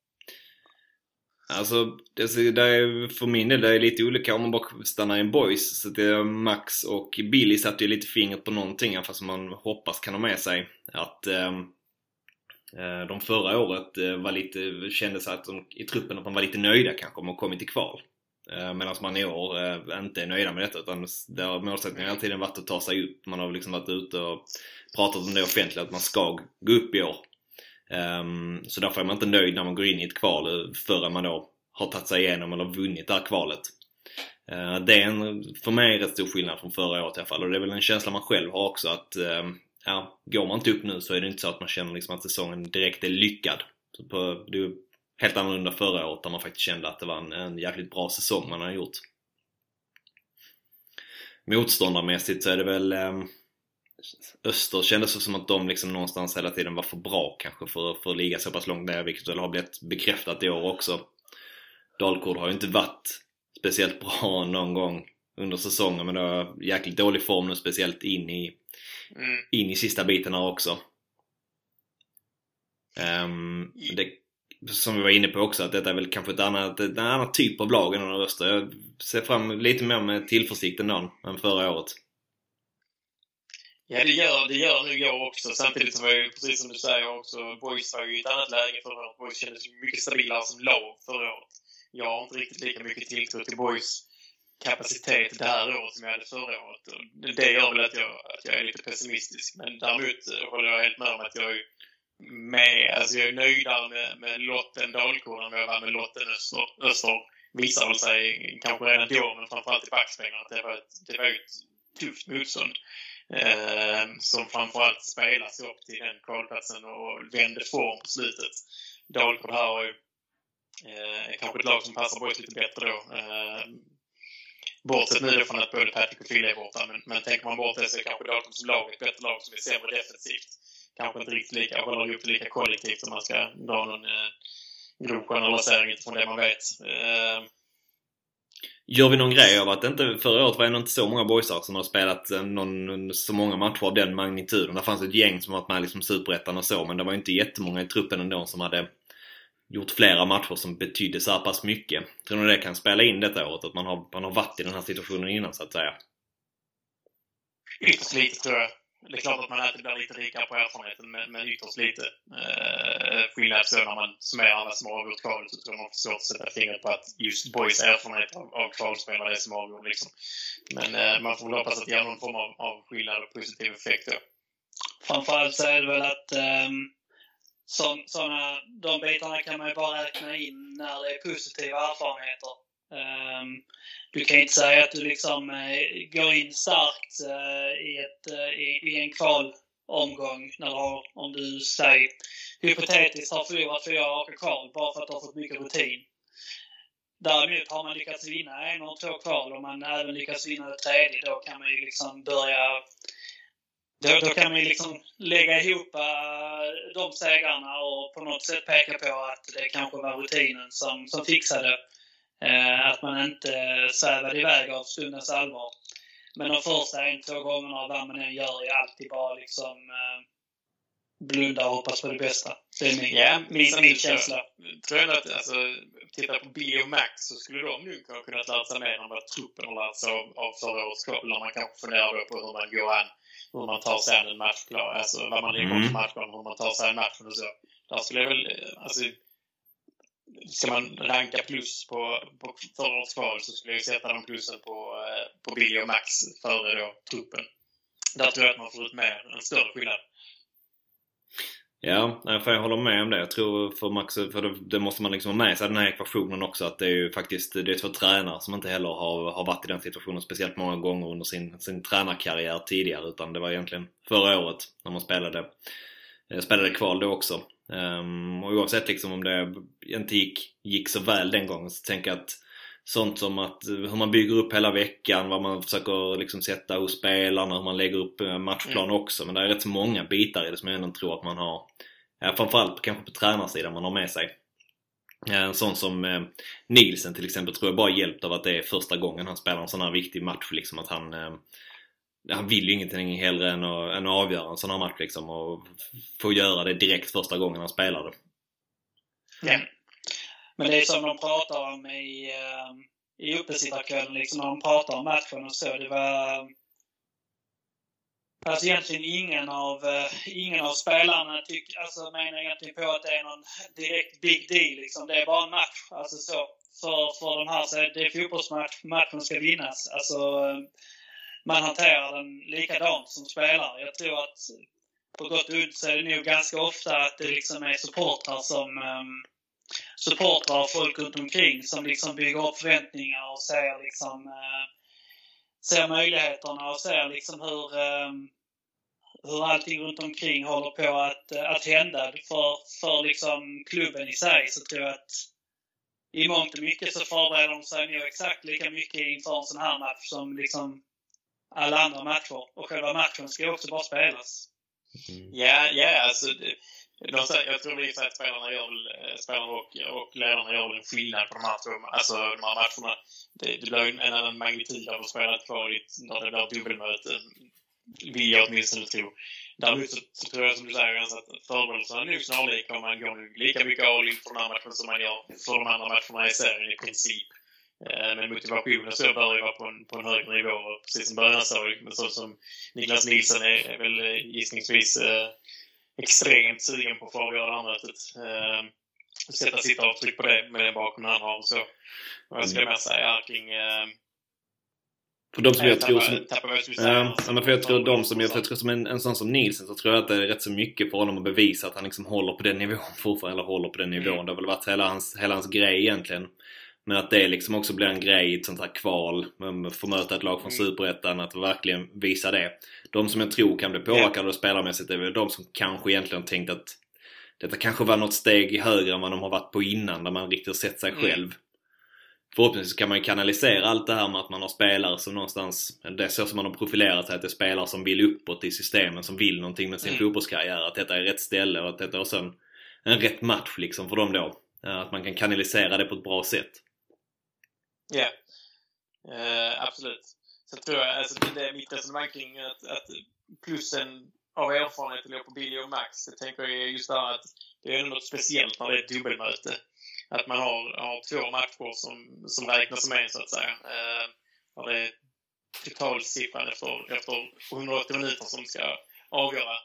Alltså, det, det är, för min del det är lite olika om man bara stannar i en boys. Så det är Max och Billy satte ju lite fingret på någonting fast man hoppas kan ha med sig. Att ehm, eh, de förra året eh, var lite, kände sig att de, i truppen att man var lite nöjda kanske om man kommit till kval. Eh, Medan man i år eh, inte är nöjda med detta utan det har målsättningen hela tiden varit att ta sig upp. Man har liksom varit ute och pratat om det offentligt att man ska gå upp i år. Ehm, så därför är man inte nöjd när man går in i ett kval förrän man då har tagit sig igenom eller vunnit det här kvalet. Ehm, det är en, för mig rätt stor skillnad från förra året i alla fall och det är väl en känsla man själv har också att ehm, ja, går man inte upp nu så är det inte så att man känner liksom att säsongen direkt är lyckad. Så på, det är ju helt annorlunda förra året där man faktiskt kände att det var en, en jäkligt bra säsong man har gjort. Motståndarmässigt så är det väl Öster kändes det som att de liksom någonstans hela tiden var för bra kanske för, för att ligga så pass långt ner, vilket väl har blivit bekräftat i år också. Dalkurd har ju inte varit speciellt bra någon gång under säsongen, men det har jäkligt dålig form nu, speciellt in i, Mm. in i sista biten här också. Ehm, det, som vi var inne på också, att detta är väl kanske ett annat, en annan typ av lag än Öster. Jag ser fram lite mer med tillförsikt ändå än förra året. Ja, det gör, det gör nog jag också. Samtidigt var ju, precis som du säger också, Boys var ju i ett annat läge förra året. Boys kändes mycket stabilare som lag förra året. Jag har inte riktigt lika mycket tilltro till Boys kapacitet det här året som jag hade förra året. Och det- gör väl att jag, att jag är lite pessimistisk. Men däremot eh, håller jag helt med om att jag är med, alltså jag är nöjdare med, med lotten Dalkurd än vad jag var med lotten Öster. Öster visar väl sig kanske redan då, men framförallt i backspegeln, att det var ett, det var ett tufft motstånd eh, som framförallt spelar sig upp till den kvalplatsen och vände form på slutet. Dalkurd här har ju eh, kanske ett lag som passar Boys lite bättre då. Eh, bortsett nu då från att både Patrick och Fille är borta, men, men tänker man bort det så är kanske Dalkurd som lag ett bättre lag som är sämre defensivt. Kanske inte riktigt lika, håller ihop det lika kollektivt om man ska dra någon eh, grov generalisering utifrån det man vet. Eh, Gör vi någon grej av att det inte, förra året var det inte så många boysar som har spelat eh, någon, så många matcher av den magnituden. Det fanns ett gäng som varit med liksom Superettan och så, men det var inte jättemånga i truppen ändå som hade gjort flera matcher som betydde så här pass mycket. Tror ni det kan spela in detta året? Att man har, man har varit i den här situationen innan så att säga? Ytterst lite tror jag. Det är klart att man alltid blir lite rikare på erfarenheten, men, men ytterst lite. Eh, skillnad så när man summerar alla som har avgjort kvalet så tror jag man får svårt att sätta fingret på att just boys erfarenhet av, av kvalspel var det som avgjorde. Liksom. Men eh, man får väl hoppas att det ger någon form av, av skillnad och positiv effekt då. Framförallt så är det väl att um, såna, de bitarna kan man ju bara räkna in när det är positiva erfarenheter. Ehm, du kan inte säga att du liksom eh, går in starkt eh, i, ett, eh, i, en kvalomgång när du har, om du säger hypotetiskt har förlorat fyra raka kval bara för att du har fått mycket rutin. Däremot har man lyckats vinna en och två kval och man även lyckats vinna det tredje, då kan man ju liksom börja då, då kan man liksom lägga ihop de segrarna och på något sätt peka på att det kanske var rutinen som, som fixade att man inte svävade iväg av stundens allvar. Men de första en, två gångerna, vad man än gör, är alltid bara liksom uh, blunda och hoppas på det bästa. Det är min, ja, min, min känsla. Tror jag att, alltså, titta på Billy och Max så skulle de nog ha kunnat lära sig mer än vad truppen har lärt sig av, av förra årets. När man kanske funderar på hur man går an, hur man tar sig an en matchplan, alltså vad man lägger mm. matchplan, hur man tar sig an matchen och så. Där skulle jag väl, alltså, ska man ranka plus på, på förra årets kval så skulle jag sätta de plussen på, eh, på Billy och Max före då truppen. Där tror jag att man får ut mer, en större skillnad. Ja, för jag håller med om det. Jag tror för Max, för det, det, måste man liksom ha med sig den här ekvationen också att det är ju faktiskt det är två tränare som inte heller har, har varit i den situationen speciellt många gånger under sin, sin tränarkarriär tidigare utan det var egentligen förra året när man spelade, spelade kval då också. Um, och oavsett liksom om det inte gick, gick så väl den gången så tänker jag att sånt som att hur man bygger upp hela veckan, vad man försöker liksom sätta hos spelarna, hur man lägger upp eh, matchplan mm. också. Men det är rätt så många bitar i det som jag ändå tror att man har, ja, framförallt kanske på tränarsidan man har med sig. En sån som eh, Nielsen till exempel tror jag bara hjälpt av att det är första gången han spelar en sån här viktig match liksom. Att han, eh, han vill ju ingenting hellre än att, än att avgöra en sån här match liksom och få göra det direkt första gången han spelar det. Ja. Men det är som de pratar om i, eh, i uppesittarkvällen, liksom när de pratar om matchen och så. Det var... Alltså egentligen ingen av, eh, ingen av spelarna tyck, alltså menar egentligen på att det är någon direkt big deal. Liksom. Det är bara en match. Alltså så. För, för de här så är det fotbollsmatch, matchen ska vinnas. Alltså, eh, man hanterar den likadant som spelare. Jag tror att på gott ont så är det nog ganska ofta att det liksom är supportrar som um, supportrar och folk runt omkring som liksom bygger upp förväntningar och ser liksom eh, ser möjligheterna och ser liksom hur eh, hur allting runt omkring håller på att, att hända för, för liksom klubben i sig så tror jag att i mångt och mycket så förbereder de sig nog exakt lika mycket inför en sån här match som liksom alla andra matcher. Och själva matchen ska också bara spelas. Mm. Ja, ja, alltså det, de, jag tror i att spelarna, gör eh, spelarna och, och ledarna gör en skillnad på de här, två, alltså, de här matcherna. Det, det blir en annan magnitud av att spela ett kval när det blir dubbelmöte. Vill jag åtminstone tro. Däremot så, så tror jag som du säger att förberedelserna är nog snarlika om man går lika mycket all in för den här matchen som man gör för de andra matcherna i serien i princip. Eh, men motivationen så bör ju vara på en, på en högre nivå, precis som Början sa. Men så som Niklas Nilsson är, är väl eh, gissningsvis extremt sugen på att få avgöra det här mötet. Eh, sätta sitt avtryck på det med den bakgrunden han har och så. Vad ska jag mer säga kring... Eh, för de som jag, tror som... Ja, men för jag tror de som, jag tror som en, en sån som Nielsen så tror jag att det är rätt så mycket för honom att bevisa att han liksom håller på den nivån fortfarande, eller håller på den nivån. Mm. Det har väl varit hela hans, hela hans grej egentligen. Men att det liksom också blir en grej i ett sånt här kval. Få möta ett lag från mm. Superettan, att verkligen visa det. De som jag tror kan bli påverkade yeah. spelarmässigt är väl de som kanske egentligen tänkt att detta kanske var något steg högre än vad de har varit på innan, där man riktigt sett sig mm. själv. Förhoppningsvis kan man ju kanalisera allt det här med att man har spelare som någonstans, det är så som man har profilerat sig, att det är spelare som vill uppåt i systemen, som vill någonting med sin mm. fotbollskarriär. Att detta är rätt ställe och att detta är också en, en rätt match liksom för dem då. Att man kan kanalisera det på ett bra sätt. Ja, yeah. uh, absolut. Så tror jag, alltså det är mitt resonemang kring att, att plussen av erfarenhet låg på Billy och Max. Jag tänker just där att det är något speciellt när det är ett dubbelmöte. Att man har, har två matcher som, som räknas med så att säga. Uh, och det är totalsiffran efter, efter 180 minuter som ska avgöra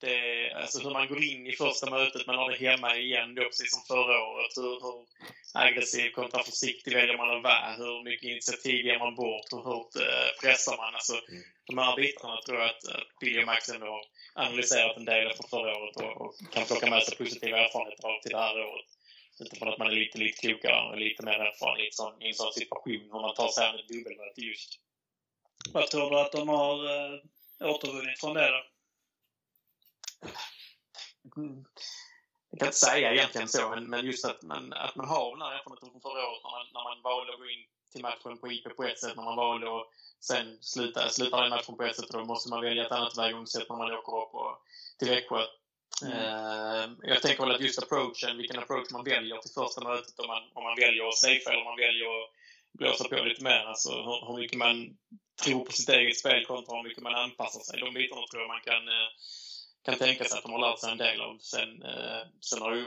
det, alltså hur man går in i första mötet, man har det hemma igen då, precis som förra året. Hur, hur aggressiv kontra försiktig väljer man att vara? Hur mycket initiativ ger man bort? Hur hårt eh, pressar man? Alltså, mm. De här bitarna tror jag att, att Billy och Max ändå har analyserat en del för förra året och, och, kan plocka med sig positiva erfarenheter av till det här året. Utifrån att man är lite, lite klokare och lite mer erfaren i en, i en sån situation, hur man tar sig an ett dubbelmöte just. Vad tror du att de har äh, återvunnit från det då? Jag kan inte säga egentligen så, men, men just att man, att man har den här erfarenheten från förra året när man, när man valde att gå in till matchen på IP på ett sätt när man valde och sen slutar, slutar den matchen på ett sätt och då måste man välja ett annat tillvägagångssätt när man åker upp och, till Växjö. Mm. Uh, jag tänker väl att just approachen, vilken approach man väljer till första mötet, om man, om man väljer att safea eller om man väljer att blåsa på lite mer. Alltså hur, hur mycket man tror på sitt eget spel kontra hur mycket man anpassar sig. De bitarna tror jag man kan, uh, kan tänka sig att de har lärt sig en del av. Sen, uh, sen har ju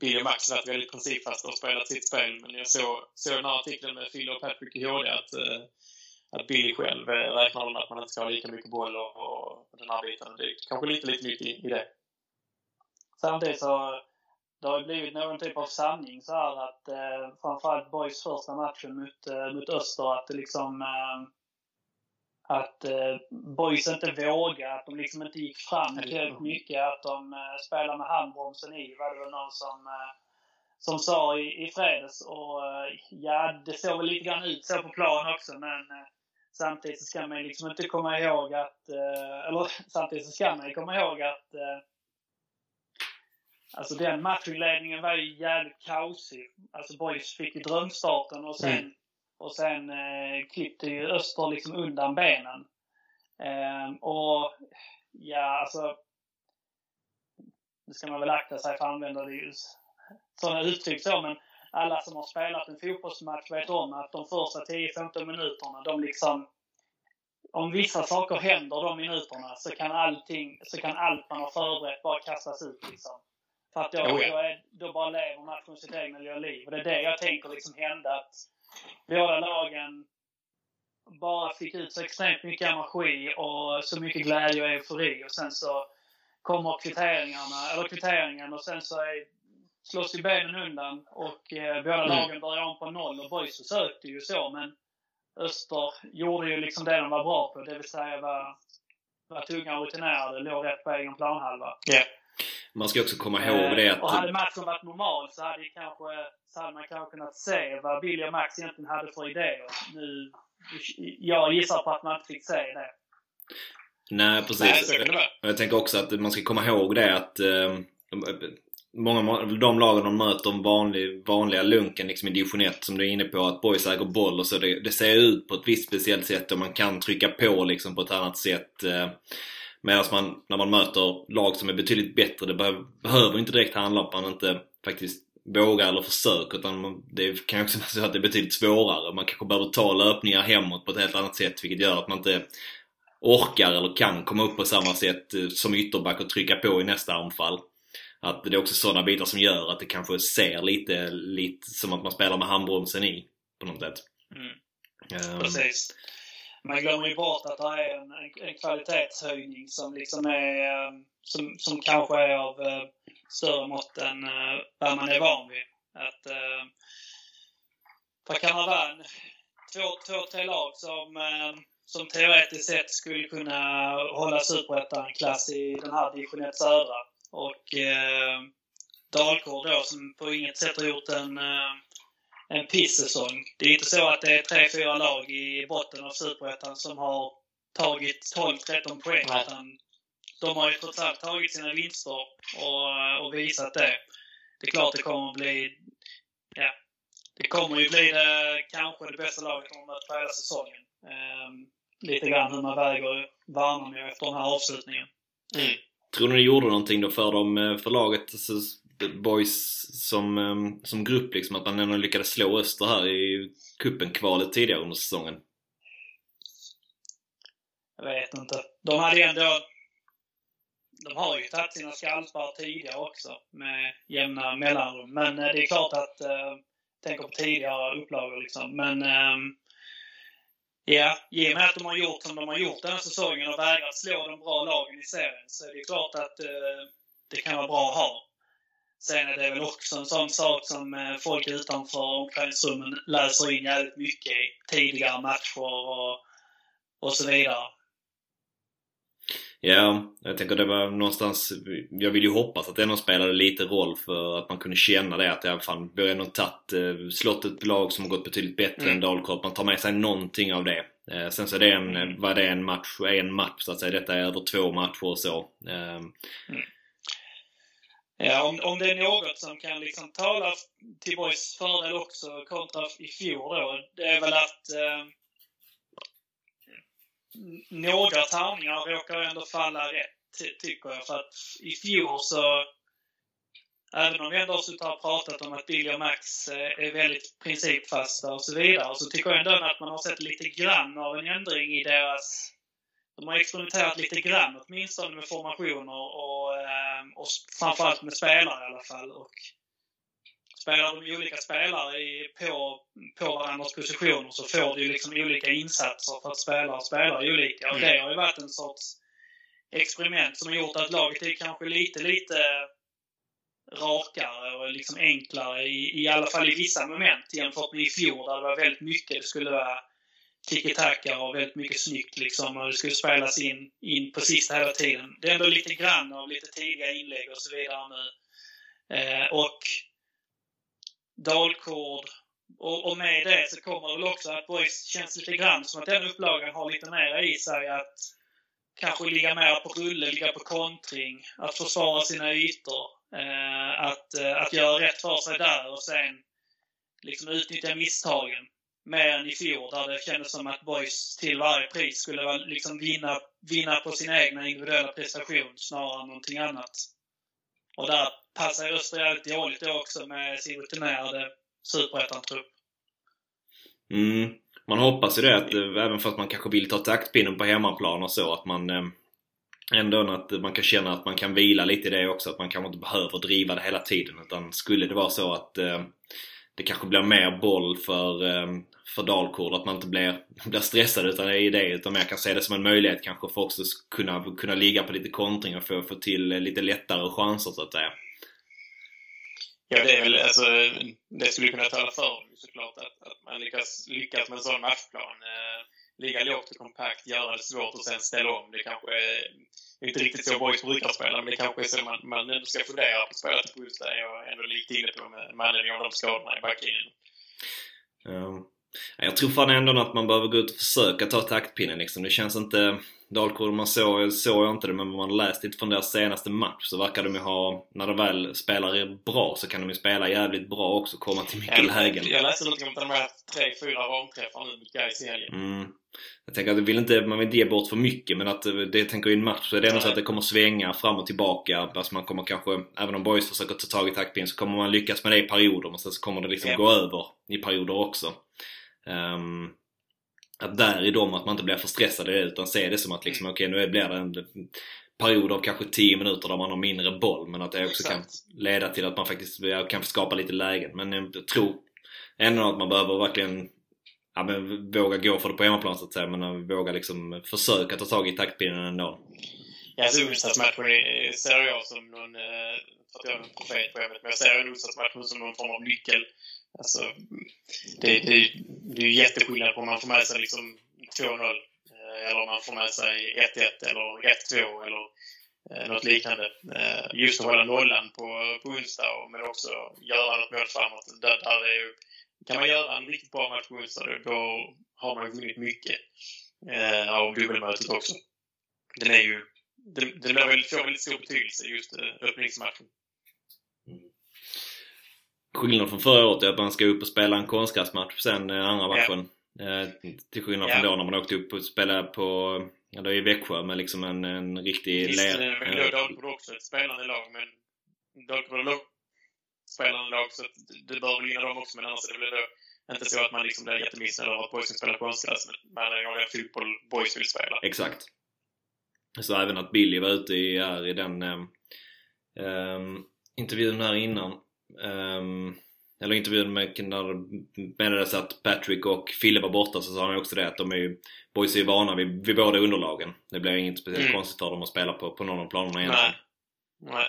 Billy Max varit väldigt principfasta och spelat sitt spel. Men jag såg, såg den här artikeln med Phil och Patrick i HD att att Billy själv räknar med att man inte ska ha lika mycket boll och, och den här biten. Det är kanske lite, lite mycket i, i det. Samtidigt så det har blivit någon typ av sanning så här att eh, framförallt Boys första matchen mot, eh, mot Öster att det liksom eh, att eh, Boys inte vågade, att de liksom inte gick fram tillräckligt mycket, att de eh, spelade med handbromsen i var det väl någon som eh, som sa i, i fredags. Och eh, ja, det såg väl lite grann ut så på plan också men eh, samtidigt så ska man liksom inte komma ihåg att, eh, eller samtidigt så ska man komma ihåg att Alltså den matchinledningen var ju jävligt kaosig. Alltså Boys fick ju drömstarten och sen, mm. Och sen eh, klippte ju Öster liksom undan benen. Eh, och ja, alltså nu ska man väl akta sig för att använda det sådana uttryck så, men alla som har spelat en fotbollsmatch vet om att de första 10-15 minuterna, de liksom om vissa saker händer de minuterna så kan allting, så kan allt man har förberett bara kastas ut liksom. För att då, oh ja. då, är, då bara lever matchen sitt egna liv. Och det är det jag tänker liksom hända. Att båda lagen bara fick ut så extremt mycket energi och så mycket glädje och eufori. Och sen så kommer kvitteringarna, eller kvitteringen och sen så är, slås ju benen undan och eh, båda mm. lagen börjar om på noll. Och Boys försökte ju så, men Öster gjorde ju liksom det de var bra på, det vill säga var, var tunga och rutinerade, låg rätt på egen planhalva. Yeah. Man ska också komma ihåg det att... Och hade matchen varit normal så hade, kanske, så hade man kanske kunnat se vad Billy och Max egentligen hade för idéer. Nu, jag gissar på att man inte fick se det. Nej, precis. Nej, jag tänker också att man ska komma ihåg det att eh, många av de lagen de möter de vanlig, vanliga lunken liksom i division 1 som du är inne på att boys äger boll och så det, det ser ut på ett visst speciellt sätt och man kan trycka på liksom på ett annat sätt. Eh, Medan man, när man möter lag som är betydligt bättre, det behöver inte direkt handla om att man inte faktiskt vågar eller försöker utan det kan också vara så att det är betydligt svårare. Man kanske behöver ta löpningar hemåt på ett helt annat sätt vilket gör att man inte orkar eller kan komma upp på samma sätt eh, som ytterback och trycka på i nästa anfall. Att det är också sådana bitar som gör att det kanske ser lite, lite som att man spelar med handbromsen i på något sätt. Mm. Um, Precis man glömmer ju bort att det är en, en, kvalitetshöjning som liksom är eh, som, som kanske är av eh, större mått än eh, vad man är van vid. Att, eh, vad kan man vara? Två, två, tre lag som, som teoretiskt sett skulle kunna hålla superettan-klass i den här division 1 södra. Och eh, Dalkurd då som på inget sätt har gjort en en pissäsong. Det är inte så att det är tre, fyra lag i botten av Superettan som har tagit 12-13 poäng. Utan de har ju trots allt tagit sina vinster och, och visat det. Det är klart det kommer att bli... Ja, det kommer ju bli det, kanske det bästa laget de mött hela säsongen. Um, lite grann hur man väger Värnamo efter den här avslutningen. Mm. Tror ni det gjorde någonting då för dem, eh, för laget? Boys som, ehm, som grupp liksom, att man ändå lyckades slå Öster här i kuppen-kvalet tidigare under säsongen? Jag vet inte. De hade ändå... De har ju tagit sina skallspar tidigare också med jämna mellanrum. Men eh, det är klart att... Eh, tänker på tidigare upplagor liksom. Men... Eh, ja, i och med att de har gjort som de har gjort den här säsongen och vägrat slå de bra lagen i serien så är det klart att eh, det kan vara bra att ha. Sen är det väl också en sån sak som eh, folk utanför omklädningsrummen läser in jävligt mycket i tidigare matcher och, och så vidare. Ja, jag tänker det var någonstans... Jag vill ju hoppas att det ändå spelade lite roll för att man kunde känna det att ja, fan, vi har ändå tagit, eh, slått ett lag som har gått betydligt bättre mm. än Dalkurd. Man tar med sig någonting av det. Eh, sen så är det en, mm. var det en match, en match så att säga. Detta är över två matcher och så. Mm. Ja, om, om det är något som kan liksom tala till Boys fördel också kontra i fjol då, det är väl att eh, några tärningar råkar ändå falla rätt, tycker jag. För att i fjol så, även om vi ändå har pratat om att Billy och Max eh, är väldigt principfasta och så vidare, så tycker jag ändå att man har sett lite grann av en ändring i deras de har experimenterat lite grann åtminstone med formationer och, eh, och framförallt med spelare i alla fall. Och spelar de olika spelare i, på, på varandras positioner så får du liksom olika insatser för att spelare spelar olika. Och det har ju varit en sorts experiment som har gjort att laget är kanske lite, lite rakare och liksom enklare i, i alla fall i vissa moment jämfört med i fjol där det var väldigt mycket. Det skulle vara tiki-taka och väldigt mycket snyggt liksom. Och det skulle spelas in, in på sista hela tiden. Det är ändå lite grann av lite tidiga inlägg och så vidare nu. Eh, och dalkord. Och, och med det så kommer det väl också att Boys känns lite grann som att den upplagan har lite mer i sig att kanske ligga mer på rulle, ligga på kontring, att försvara sina ytor. Eh, att, eh, att göra rätt för sig där och sen liksom utnyttja misstagen mer än i fjol där det kändes som att Boys till varje pris skulle liksom vinna, vinna på sin egna individuella prestation snarare än någonting annat. Och där passar Öster jävligt dåligt då också med sin rutinerade superettan-trupp. Mm. Man hoppas ju det att eh, även fast man kanske vill ta taktpinnen på hemmaplan och så att man eh, ändå att man kan känna att man kan vila lite i det också. Att man kanske inte behöver driva det hela tiden. Utan skulle det vara så att eh, det kanske blir mer boll för, för Dalkurd. Att man inte blir, blir stressad utan i det. Utan mer kan se det som en möjlighet kanske för också kunna, kunna ligga på lite kontring och få, få till lite lättare chanser så att säga. Ja, det är väl alltså, det skulle kunna tala för såklart att, att man lyckas, lyckas med en sån matchplan. Eh, ligga lågt och kompakt, göra det svårt och sen ställa om. Det kanske är inte riktigt så boys brukar spela, men det kanske är så man, man ändå ska fundera på till på just det. Jag är ändå lite inne på med, med anledning av de skadorna i backlinjen. Um. Jag tror fan ändå att man behöver gå ut och försöka ta taktpinnen liksom. Det känns inte... Dalkurd, man såg, såg jag inte det, men man läst lite från deras senaste match så verkar de ju ha... När de väl spelar bra så kan de ju spela jävligt bra också, komma till mycket jag, lägen. Jag läste någonting om att de har haft tre, fyra ramträffar nu mot Gais i helgen. Mm. Jag tänker att vill inte, man vill inte ge bort för mycket men att det jag tänker i en match så är det ändå så att det kommer svänga fram och tillbaka. Alltså man kommer kanske, även om boys försöker ta tag i taktpinnen så kommer man lyckas med det i perioder men sen så kommer det liksom yeah. gå över i perioder också. Um, att där i dem, att man inte blir för stressad i det utan ser det som att liksom, mm. okej okay, nu blir det en period av kanske 10 minuter där man har mindre boll men att det också kan leda till att man faktiskt kan skapa lite lägen. Men jag tror ändå att man behöver verkligen ja, men, våga gå för det på hemmaplan så att säga men våga liksom försöka ta tag i taktpinnen ändå. Ja, alltså onsdagsmatchen ser jag som någon, eh, för att jag är en profet på ämnet, men jag ser onsdagsmatchen som någon form av nyckel Alltså, det, det, det är ju jätteskillnad på om man får med sig liksom 2-0 eh, eller om man får med sig 1-1 eller 1-2 eller eh, något liknande. Eh, just att hålla nollan på, på onsdag men också göra något mål framåt. Där, där det är, kan man göra en riktigt bra match på onsdag då har man vunnit mycket eh, av dubbelmötet också. Den är ju den, den får väldigt stor betydelse, just öppningsmatchen. Skillnaden från förra året är att man ska upp och spela en konstgräsmatch sen eh, andra matchen. Yeah. Till skillnad från då när man åkte upp och spelade på, ja då i Växjö med liksom en, en riktig men då är Dalkurd också ett spelande lag men Dalkurd är spelande lag så det bör väl gynna dem också men annars är det väl då inte så att man liksom blir jättemissnöjd över att boysen spelar konstgräs med anledning av den fotboll boys vill spela. Exakt. Så även att Billy var ute i, här, i den um, intervjun här innan Um, eller intervjun med när menades att Patrick och Fille var borta så sa han också det att de är ju, boys är ju vana vid, vid båda underlagen. Det blir inget speciellt mm. konstigt för dem att spela på, på någon av planerna egentligen. Nej. Nej.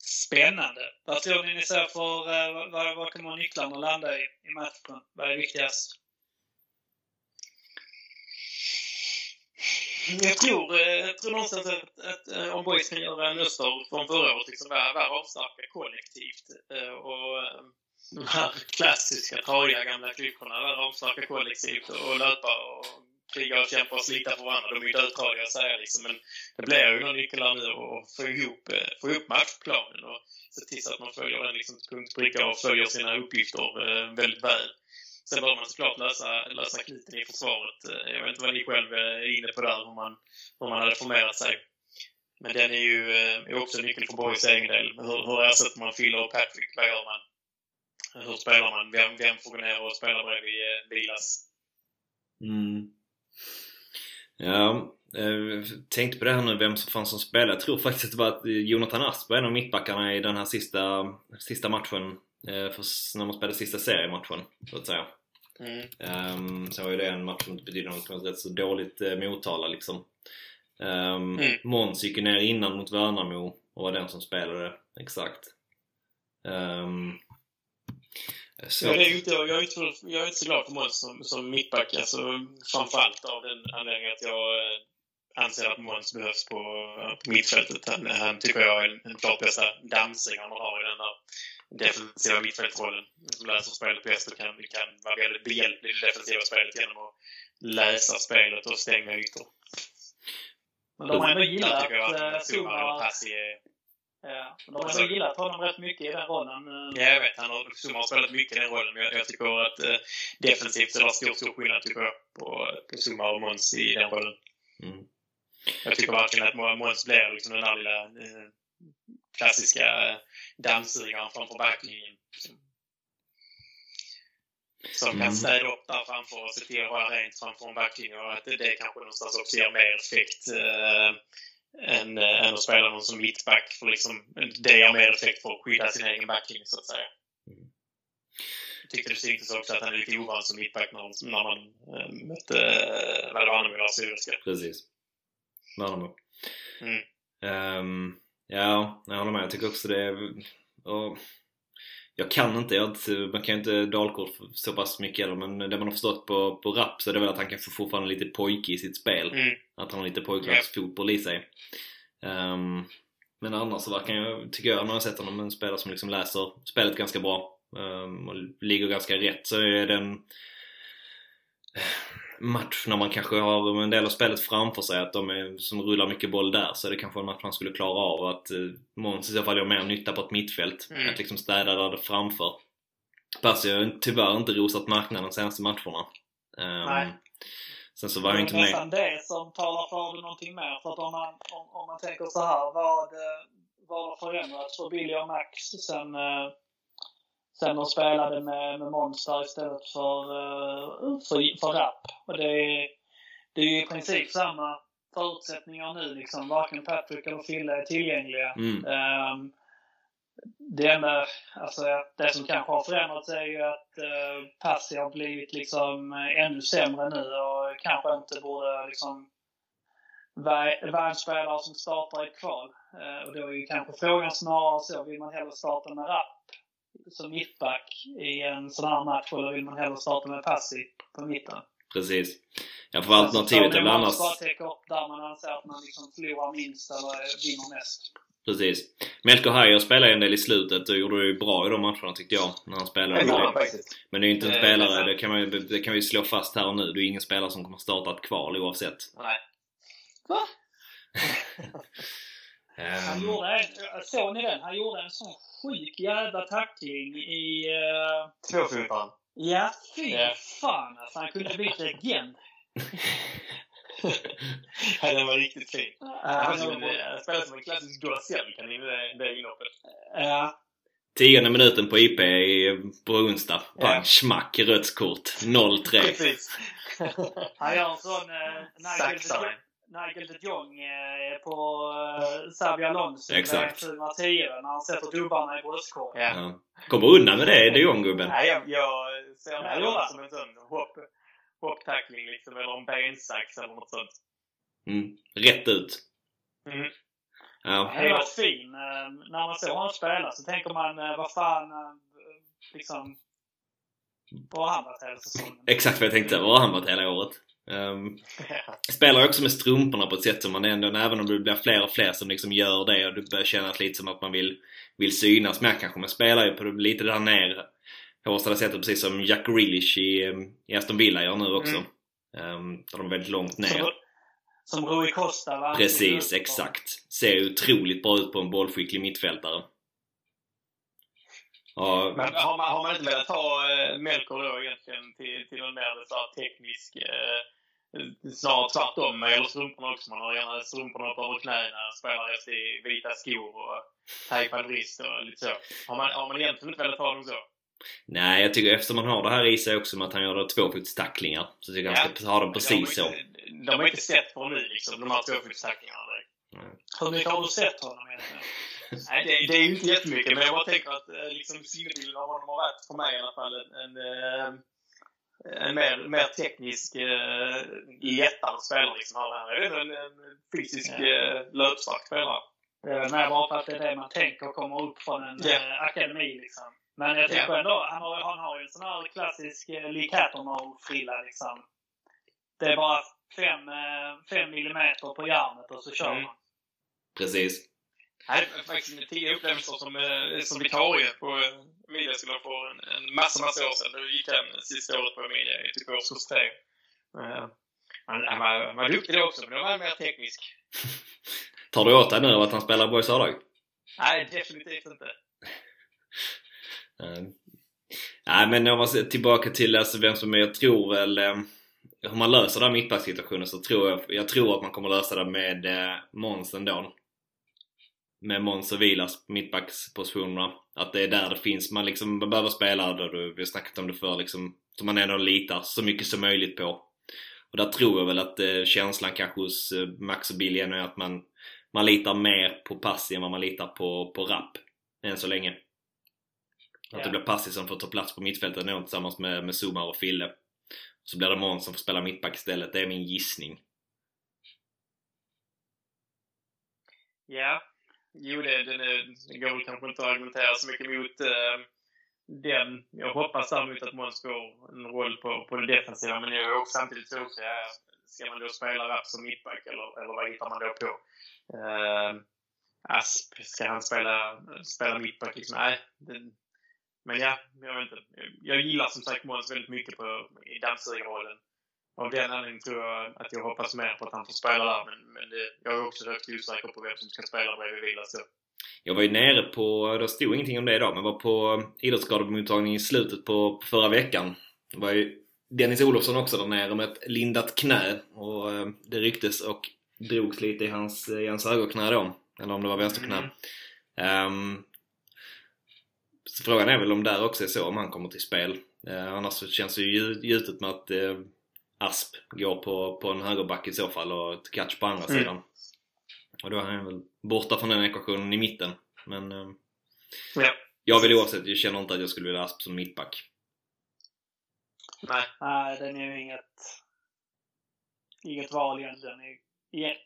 Spännande! Vad tror ni ni ser för, uh, vad, vad kommer nycklarna landa i, i matchen? Vad är viktigast? Jag tror, jag tror någonstans att, att, att om Boys kan göra en Öster från förra året, liksom vara, vara avstarka kollektivt eh, och de här klassiska, tradiga gamla klyschorna, vara avstarka kollektivt och löpa och kriga och kämpa och slita för varandra. De är ju dödtaliga att säga liksom. Men det blir ju någon nyckel här nu att få ihop, få ihop matchplanen och se till så att man följer den liksom punkt och pricka och följer sina uppgifter väldigt väl. Sen bör man såklart lösa, lösa knuten i försvaret. Eh, jag vet inte vad ni själv är inne på där, hur man, hur man hade formerat sig. Men den är ju är också en nyckel för Borgs egen del. Hur, hur ersätter man Phil och Patrick? Vad gör man? Hur spelar man? Vem, vem får gå ner och spela bredvid Vilas? Mm. Ja, jag tänkte på det här nu, vem som fanns som spelare. Jag tror faktiskt att det var att Jonathan Asp var en av mittbackarna i den här sista, sista matchen. För när man spelade sista seriematchen, så att säga. Mm. Um, så var ju det en match som inte betydde något, men rätt så dåligt uh, Motala liksom. Um, mm. Måns gick ju ner innan mot Värnamo och var den som spelade, exakt. Um, så. Ja, det är inte, jag, är inte, jag är inte så glad för Måns som, som mittback. Alltså, framförallt av den anledningen att jag eh, anser att Måns behövs på, på mittfältet. Han, han tycker jag är den klart bästa dammsingaren man har i den där defensiva mittfältsrollen. Som läser spelet bäst och kan, kan vara väldigt behjälplig i det defensiva spelet genom att läsa spelet och stänga ytor. Men de har ändå gillat att Zuma... Ja, de har alltså, gillat honom rätt mycket i den rollen. Ja, jag vet. Han har, Zuma har spelat mycket i den rollen. Men jag, jag tycker att eh, defensivt så är det stor, stor skillnad tycker jag, på, på Zuma och Måns i den rollen. Mm. Jag tycker verkligen att Måns blir liksom den där lilla eh, klassiska eh, dammsugaren framför backlinjen. Som mm. kan städa upp där framför och se till att hålla rent framför en backlinje och att det, det kanske någonstans också ger mer effekt. Eh, än, äh, än att spela någon som mittback. För liksom, det ger mer effekt för att skydda sin egen backlinje, så att säga. Mm. Jag tyckte det syntes också att han är lite ovan som mittback när, när man äh, mötte äh, Värnamo i Syriska. Precis. Värnamo. Mm. Um, ja, jag håller med. Jag tycker också det. Och jag kan inte, jag, man kan ju inte dalkort så pass mycket heller men det man har förstått på, på rap så är det väl att han kan få fortfarande lite pojke i sitt spel. Mm. Att han har lite pojklagsfotboll i sig. Um, men annars så verkar jag, tycker jag när jag sett honom, en spelare som liksom läser spelet ganska bra um, och ligger ganska rätt så är den match när man kanske har en del av spelet framför sig, att de är, som rullar mycket boll där, så är det kanske en match man skulle klara av. Att eh, Måns i så fall gör mer nytta på ett mittfält. Mm. Att liksom städa där det framför. Passi har tyvärr inte rosat marknaden de senaste matcherna. Um, Nej. Sen så var jag inte med. Det är nästan det som talar för någonting mer. För att om man, om, om man tänker så här, vad, vad har förändrats för Billy och Max sen eh, sen de spelade med, med Monster istället för, uh, för, för rap. Och det är, det är ju i princip samma förutsättningar nu liksom. Varken Patrick eller Fille är tillgängliga. Mm. Um, det enda, alltså det som kanske har förändrats är ju att uh, Passi har blivit liksom ännu sämre nu och kanske inte borde liksom vara en spelare som startar i kval. Uh, och då är ju kanske frågan snarare så, vill man hellre starta med rap som mittback i en sån här match eller vill man hellre starta med Passi på mitten? Precis. Ja, för alternativet är väl annars... bara täcka upp där man anser att man liksom förlorar minst eller vinner mest. Precis. Melker Hajer spelade en del i slutet och gjorde det bra i de matcherna tyckte jag. När han spelade. Ja, Men det är ju inte en spelare, det kan, man, det kan vi slå fast här och nu. Det är ingen spelare som kommer starta ett kval oavsett. Nej. Va? Han gjorde en, såg ni den? Han gjorde en sån sjuk jävla tackling i... Uh... Tvåfotaren? Ja, fy yeah. fan alltså. Han kunde blivit legend. ja, den var riktigt fin. Han spelade som en klassisk Duracell kan ni det inhoppet. Ja. Tionde minuten på IP på onsdag. Pang, ja. schmack, rött kort. 0-3. Precis. Han gör en sån... Eh, Nigel de Jong eh, på eh, Xabi Alonso Exakt. 2010 när han sätter dubbarna i bröstkorgen. Ja. ja. Kommer undan med det, de Jong-gubben. Nej, jag, jag ser det ja, som en sån hopp, hopptackling liksom, eller en bensax eller något sånt. Mm. Rätt ut. Mm. Ja. Det var fin. Eh, när man såg honom spela så tänker man, vad fan, liksom... Var han varit hela säsongen? Exakt vad jag tänkte. Var han varit hela året? Um, spelar också med strumporna på ett sätt som man ändå, även om det blir fler och fler som liksom gör det och det börjar kännas lite som att man vill, vill synas mer kanske. Man spelar ju på lite där nere. Hårdare sättet precis som Jack Grealish i, i Aston Villa gör nu också. Mm. Um, där de är väldigt långt ner. Som, som Rui Costa va? Precis, exakt. Ser otroligt bra ut på en bollskicklig mittfältare. Ja. Men har man, har man inte velat ha eh, Melker då egentligen till, till någon mer så teknisk eh, Snarare tvärtom med gäller strumporna också. Man har gärna strumporna upp över knäna, spelar i vita skor och tejpad vrist och lite så. Har man, har man egentligen inte velat ha dem så? Nej, jag tycker eftersom man har det här i sig också med att han gör tvåfotstacklingar så tycker jag ja. han ska ha dem precis de så. De har inte sett på nu liksom, de här tvåfotstacklingarna. Hur mycket har du sett honom egentligen? Nej, det, det, är ju inte jättemycket, men jag bara tänker att eh, liksom, sinnebilden av honom har varit, för mig i alla fall, en, en, eh, en mer, mer teknisk, uh, lättare spelare. Liksom. Han är en, en fysisk, ja. löpstark spelare. Det är mer bara för att det är det man tänker kommer upp från en yeah. akademi. Liksom. Men jag tycker yeah. ändå, han har, han har ju en sån här klassisk uh, Lee frilla liksom. Det är bara 5 millimeter på järnet och så kör mm. man. Precis. Nej, faktiskt tio upplevelser som, eh, som vikarie på Emilia-skolan för en, en massa, massa år sedan. Då gick han sista året på Emilia i typ årskurs tre. Uh, han, han, var, han var duktig då också, men då var han mer teknisk. Tar du åt dig nu av att han spelar Boys A-lag? Nej, definitivt inte. uh, nej, men om man ser tillbaka till alltså, vem som är, jag tror väl eh, hur man löser den mittbacksituationen så tror jag, jag tror att man kommer lösa det med eh, Måns ändå med Måns och Vilas mittbackspositionerna. Att det är där det finns, man liksom behöver spela där du, vi har snackat om det för liksom, som man ändå litar så mycket som möjligt på. Och där tror jag väl att eh, känslan kanske hos eh, Max och Billy är att man, man litar mer på Passi än vad man litar på, på Rapp. Än så länge. Att det blir Passi som får ta plats på mittfältet nu tillsammans med, med Zuma och Fille. Så blir det Måns som får spela mittback istället. Det är min gissning. Ja, Jo, det, det, det går väl kanske inte att argumentera så mycket mot eh, den. Jag hoppas däremot att Måns får en roll på, på det defensiva, men jag är också samtidigt så också, ja, ska man då spela Rapp som mittback eller, eller vad hittar man då på? Eh, Asp, ska han spela, spela mittback? Liksom? Nej, det, men ja, jag vet inte. Jag gillar som sagt Måns väldigt mycket på, i dammsugarrollen av den anledningen tror jag att jag hoppas mer på att han får spela där. Men, men det, jag är också rätt osäker på vem som ska spela bredvid Vila. Så. Jag var ju nere på, det stod ingenting om det idag, men var på idrottsskademottagning i slutet på förra veckan. Det var ju Dennis Olofsson också där nere med ett lindat knä och eh, det rycktes och drogs lite i hans, i hans högerknä då. Eller om det var vänsterknä. Mm. Um, så frågan är väl om där också är så, om han kommer till spel. Uh, annars så känns det ju gjutet med att uh, Asp går på, på en högerback i så fall och catch på andra mm. sidan. Och då är han väl borta från den ekvationen i mitten. Men eh, ja. jag vill oavsett, jag känner inte att jag skulle vilja Asp som mittback. Nej. Nej, den är ju inget, inget val egentligen.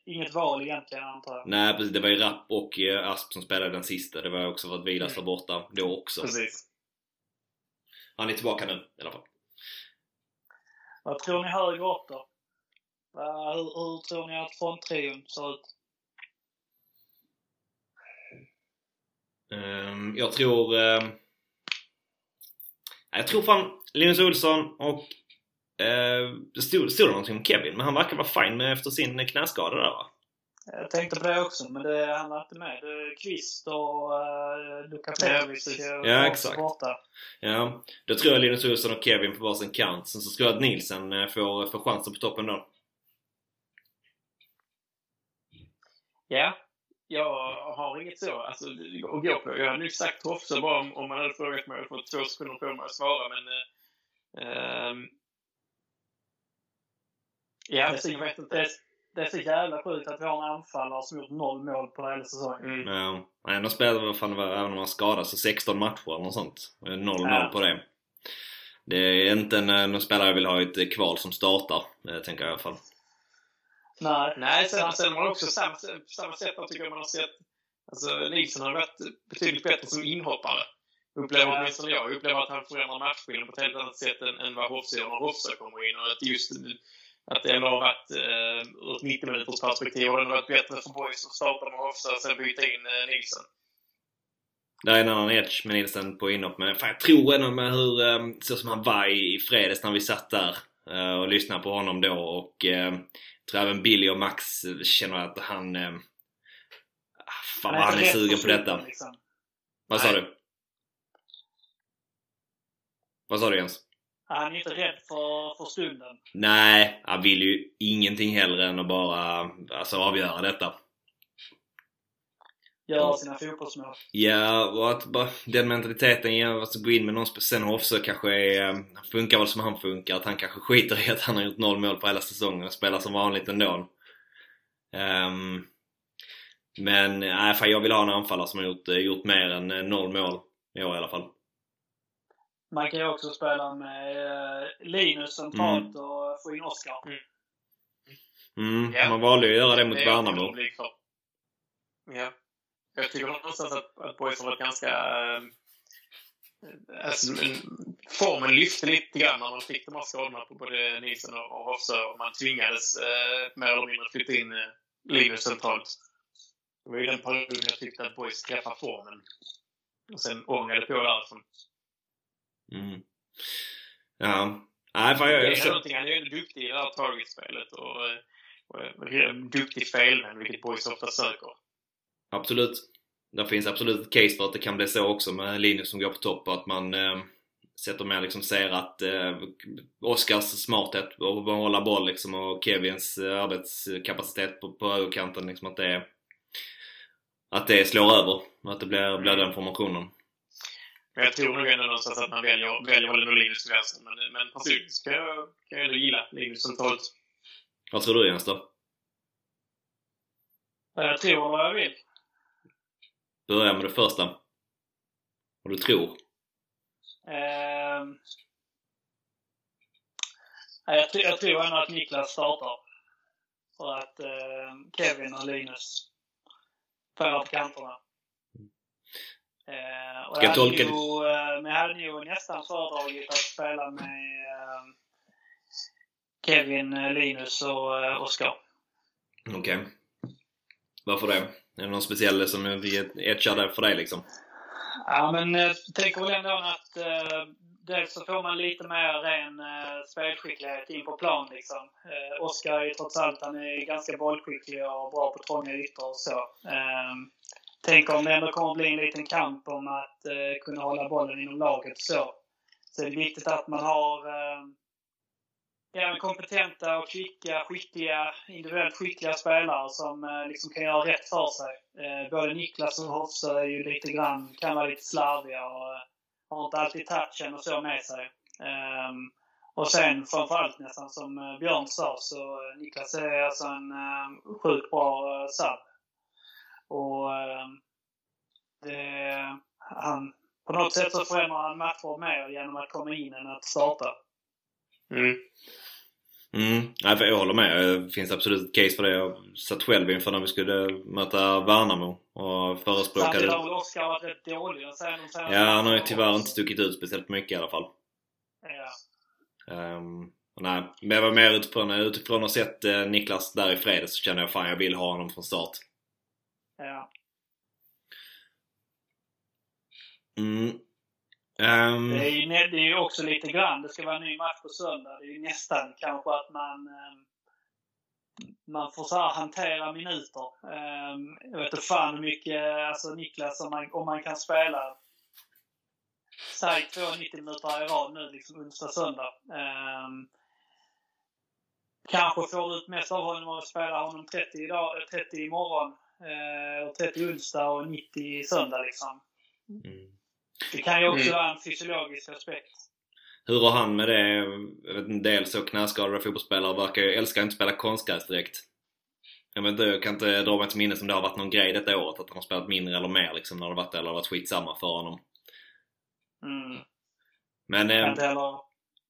Inget val egentligen antar jag. Nej precis, det var ju Rapp och eh, Asp som spelade den sista. Det var också för att Vilas var borta då också. Precis. Han är tillbaka nu i alla fall. Vad tror ni högre upp då? Hur, hur tror ni att fronttrion ser ut? Um, jag tror... Uh, jag tror fan Linus Olsson och... Uh, det stod, stod det någonting om Kevin, men han verkar vara fin med efter sin knäskada där va? Jag tänkte på det också, men det, han var inte med. Kvist och uh, Luka Petrovic ja, exakt. borta. Ja, då tror jag Linus Olsson och Kevin på varsin kant. Sen så tror jag att Nielsen eh, får, får chansen på toppen då. Ja, jag har inget så alltså, att gå på. Jag hade nog sagt Hofse bara om, om man hade frågat mig. Jag hade fått två sekunder på mig att svara, men... Uh, ja, jag vet inte det är så jävla sjukt att vi har en anfallare som gjort noll mål på hela säsongen. Mm. Ja. Men ändå spelar vad fan även om han skadar så 16 matcher eller något sånt. Noll ja. mål på det. Det är inte en, en spelare jag vill ha i ett kval som startar, eh, tänker jag i alla fall. Nej, Nej sen, sen har man också samma, samma sätt tycker jag man har sett Alltså Nilsson har varit betydligt bättre som inhoppare. Upplever åtminstone jag. Jag upplever att han förändrar matchbilden på ett helt annat sätt än, än vad Hofse gör när Hofse kommer in. Och att just att det ändå har varit eh, ur ett 90 minuters perspektiv har det varit bättre för Boys att starta med Hofstad och sen byta in eh, Nilsen. Det är en annan med Nilsen på inhopp men fan, jag tror ändå med hur, eh, så som han var i, i fredags när vi satt där eh, och lyssnar på honom då och eh, tror även Billy och Max känner att han... Eh, fan vad han är sugen på detta. Liksom. Vad sa du? Vad sa du Jens? Han är inte rädd för, för stunden. Nej, han vill ju ingenting hellre än att bara alltså, avgöra detta. Göra sina fotbollsmål. Ja, och att bara den mentaliteten, ja, alltså gå in med någon speciell också kanske är, eh, funkar väl som han funkar. Att han kanske skiter i att han har gjort noll mål på hela säsongen och spelar som vanligt ändå. Um, men nej, äh, jag vill ha en anfallare som har gjort, eh, gjort mer än eh, noll mål i år i alla fall. Man kan ju också spela med Linus centralt mm. och få in Oskar. Mm. Mm, ja. Man valde ju att göra det mot Värnamo. Ja. Jag tycker någonstans att, att Boys har varit ganska... Äh, alltså, formen lyfte lite grann när man fick de här skadorna på både Nilsson och Hofsö och man tvingades äh, mer eller mindre flytta in äh, Linus centralt. Det var ju den perioden jag tyckte att Boys träffade formen. Och sen ångade på därifrån. Mm. Ja. Nej, fan jag... Det är någonting. Han är ju duktig i det här targetspelet och, och, och duktig felvän, vilket Boys ofta söker. Absolut. Det finns absolut ett case för att det kan bli så också med Linus som går på topp och att man eh, sätter med liksom ser att eh, Oskars smarthet att hålla boll liksom och Kevins eh, arbetskapacitet på, på högerkanten liksom att det att det slår över. Att det blir, blir den formationen. Men jag tror nog ändå någonstans att man väljer, väljer hålla Linus till vänster. Men, men personligen kan jag, kan jag ändå gilla Linus centralt. Vad tror du Jens då? Jag tror vad jag vill. Börja med det första. Vad du tror. Uh, jag, jag tror ändå att Niklas startar. För att uh, Kevin och Linus får på kanterna. Uh, och Ska jag tolka det? Uh, jag hade nog nästan föredragit att spela med uh, Kevin, Linus och uh, Oskar. Okej. Okay. Varför det? Är det någon speciell som etchar där för dig liksom? Ja, men jag tänker väl ändå att eh, dels så får man lite mer ren eh, spelskicklighet in på plan liksom. Eh, Oskar är ju trots allt, han är ganska bollskicklig och bra på trånga ytor och så. Eh, tänk om det ändå kommer att bli en liten kamp om att eh, kunna hålla bollen inom laget så. så. det är det viktigt att man har eh, ja, kompetenta och kvicka, skickliga, individuellt skickliga spelare som eh, liksom kan göra rätt för sig. Eh, både Niklas och Hofsö är ju lite grann, kan vara lite slarviga och eh, har inte alltid touchen och så med sig. Ehm, och sen framförallt nästan som eh, Björn sa så eh, Niklas är alltså en eh, sjukt bra uh, sub. Och uh, det, han, på något sätt så förändrar han matcher mer genom att komma in än att starta. Mm. Mm, nej, för jag håller med. Det finns absolut ett case för det. Jag satt själv inför när vi skulle möta Värnamo och förespråkade... Samtidigt har Oskar varit rätt dålig Ja, han har ju tyvärr inte stuckit ut speciellt mycket i alla fall. Ja. Um, nej, men jag var mer utifrån, utifrån att ha sett eh, Niklas där i fredags så kände jag fan jag vill ha honom från start. Ja. Mm. Um... Det, är ju, det är ju också lite grann, det ska vara en ny match på söndag. Det är ju nästan kanske att man um, man får så här hantera minuter. Um, jag vet inte fan hur mycket, alltså Niklas, om man, om man kan spela säg två 90 minuter i rad nu, liksom onsdag, söndag. Um, kanske får du ut mest av honom att spela honom 30 idag, 30 imorgon, och 30 onsdag och 90 söndag liksom. Mm. Det kan ju också mm. vara en fysiologisk aspekt. Hur har han med det? Jag vet, en del så knäskadade fotbollsspelare verkar ju älska att inte spela konstgräs direkt. Jag, vet inte, jag kan inte dra mig till minnes om det har varit någon grej detta året att han har spelat mindre eller mer liksom när det varit eller varit skitsamma för honom. Mm. Men eh,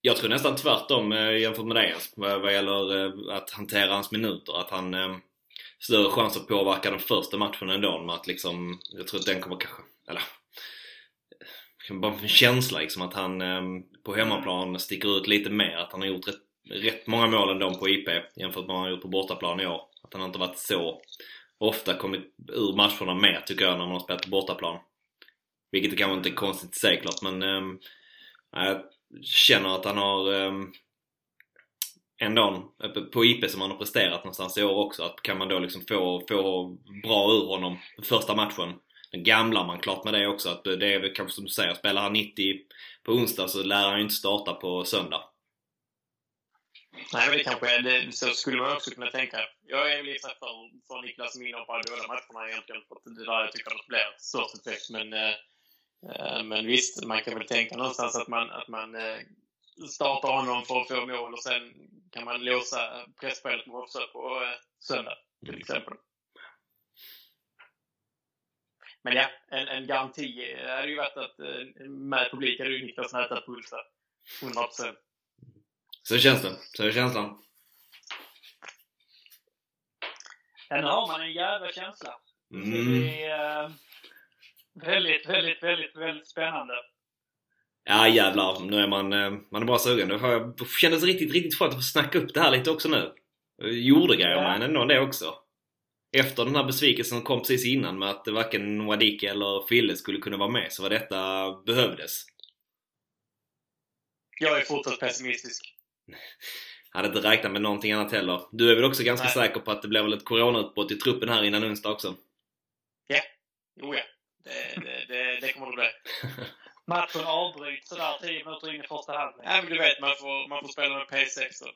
jag tror nästan tvärtom eh, jämfört med dig vad, vad gäller eh, att hantera hans minuter. Att han eh, större chans att påverka den första matchen ändå med att liksom, jag tror att den kommer kanske, eller bara en känsla liksom att han eh, på hemmaplan sticker ut lite mer. Att han har gjort rätt, rätt många mål ändå på IP jämfört med vad han har gjort på bortaplan i år. Att han inte varit så ofta kommit ur matcherna mer tycker jag när man har spelat på bortaplan. Vilket kanske inte är konstigt i sig men eh, jag känner att han har eh, ändå på IP som han har presterat någonstans i år också. Att kan man då liksom få, få bra ur honom första matchen. Den gamla man klart med det också. Att det är väl kanske som du säger, spelar han 90 på onsdag så lär han ju inte starta på söndag. Nej, men det kanske är det, så skulle man också kunna tänka. Jag är väl för, för Niklas Minor på båda matcherna egentligen. För det där jag tycker att det blir störst effekt. Men, eh, eh, men visst, man kan väl tänka någonstans att man, att man eh, eh, startar honom för att få mål och sen kan man låsa pressspelet med offside på eh, söndag till exempel. Men ja, en, en garanti hade ju varit att eh, med publik hade ju Niklas nätat puls där. 100%. Så känns det. Så är känslan. Ja, nu har man en jävla känsla. Mm. Det är eh, väldigt, väldigt, väldigt, väldigt spännande. Ja jävlar, nu är man, eh, man är bara sugen. Det kändes riktigt, riktigt skönt att få snacka upp det här lite också nu. Gjorde grejer med ändå det också. Efter den här besvikelsen som kom precis innan med att varken Wadike eller Fille skulle kunna vara med så var detta behövdes. Jag är fortsatt pessimistisk. Hade inte räknat med någonting annat heller. Du är väl också ganska Nej. säker på att det blir väl ett coronautbrott i truppen här innan onsdag också? Ja. Jo ja. Det, det, det, det kommer det bli. Matchen avbryts sådär 10 minuter in i första halvlek. Ja, men du vet, man får, man får spela med P6 då.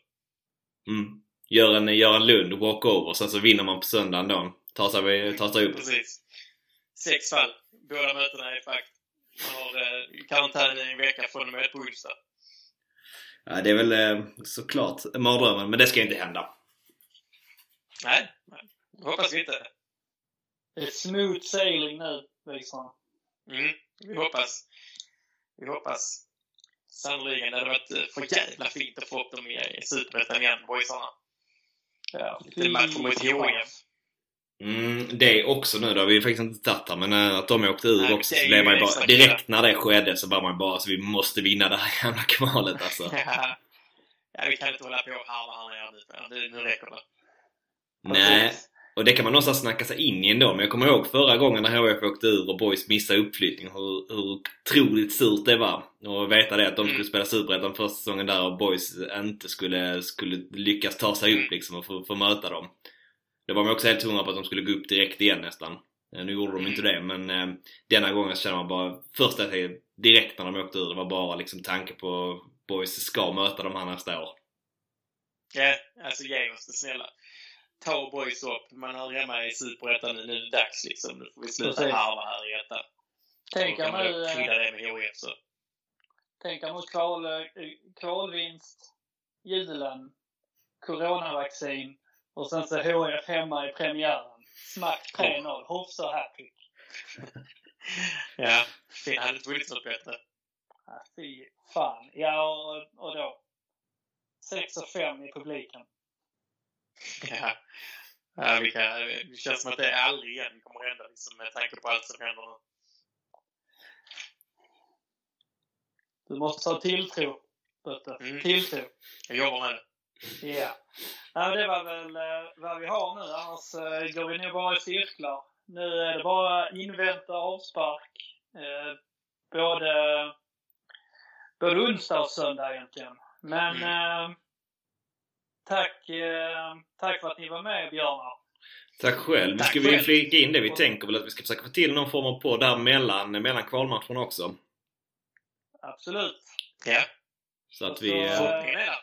Mm. Gör en, gör en Lund walkover, sen så vinner man på söndagen då. Tar sig, tar sig upp. Precis. Sex fall. Båda mötena är fakt. Man har eh, karantän i en vecka från och med på onsdag. Ja, det är väl eh, såklart mardrömmen, men det ska inte hända. Nej, det hoppas vi inte. Det är smooth sailing nu, liksom. Mm, vi hoppas. Vi hoppas. Sannoliken. Det hade varit eh, för jävla fint att få upp dem i Superettan igen, boysarna. Ja, Lite match mot HIF. Mm, det också nu, då har vi faktiskt inte tagit här, men äh, att de åkte ur Nej, också så blev man ju bara, direkt när det skedde så var man bara alltså, vi måste vinna det här jävla kvalet alltså. ja, vi kan inte hålla på och harva här nere nu, nu räcker det. Nej, och det kan man någonstans snacka sig in i ändå. Men jag kommer ihåg förra gången när HF åkte ur och Boys missade uppflyttning. Hur, hur otroligt surt det var. Och veta det att de skulle mm. spela Superettan första säsongen där och Boys inte skulle, skulle lyckas ta sig upp mm. liksom och få, få möta dem. Det var man också helt hundra på att de skulle gå upp direkt igen nästan. Nu gjorde de inte det men eh, denna gången känner man bara första tiden direkt när de åkte ur det var bara liksom tanke på Boys ska möta dem här nästa år. Ja, alltså ge oss det snälla ta boys upp. Man hör hemma i Superettan nu. Nu är det dags liksom. Nu får vi sluta Precis. harva här i ettan. Tänk om nu... Krydda det med HIF så. Tänk mot kval, kvalvinst, julen, coronavaccin och sen så HIF hemma i premiären. Smack 3-0. Hofsa hattrick. ja, det hade inte vunnit något bättre. Ja, fy fan. Ja, och, och då 6 och 5 i publiken. Ja. Ja, vi kan, det känns som att det aldrig igen kommer hända liksom, med tanke på allt som händer nu. Du måste ha tilltro, Butte. Mm. Tilltro. Jag jobbar med det. Ja. ja det var väl uh, vad vi har nu. Annars uh, går vi nog bara i cirklar. Nu är det bara invänta avspark. Uh, både, både onsdag och söndag egentligen. Men mm. Tack, eh, tack för att ni var med Björnar. Tack själv. Nu ska vi flika in det. Vi tänker väl att vi ska försöka få till någon form av podd där mellan, mellan kvalmatcherna också. Absolut. Ja. Så att vi... Så, äh,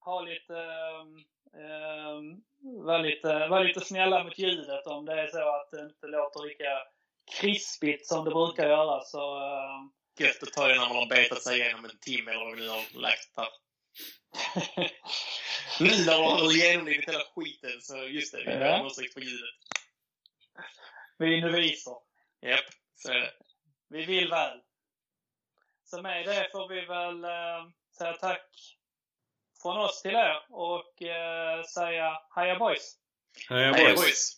ha lite... Äh, var lite, var lite snälla mot ljudet om det är så att det inte låter lika krispigt som det brukar göra så... Äh, Gött att ta det när man har betat sig igenom en timme eller vad vi nu har lagt här. Nu har genomlidit hela skiten, så just det, vi ber om ursäkt för ljudet. Vi är noviser. Japp, så är det. Vi vill väl. Så med det får vi väl äh, säga tack från oss till er och äh, säga Heja boys! Heja boys! Heja boys.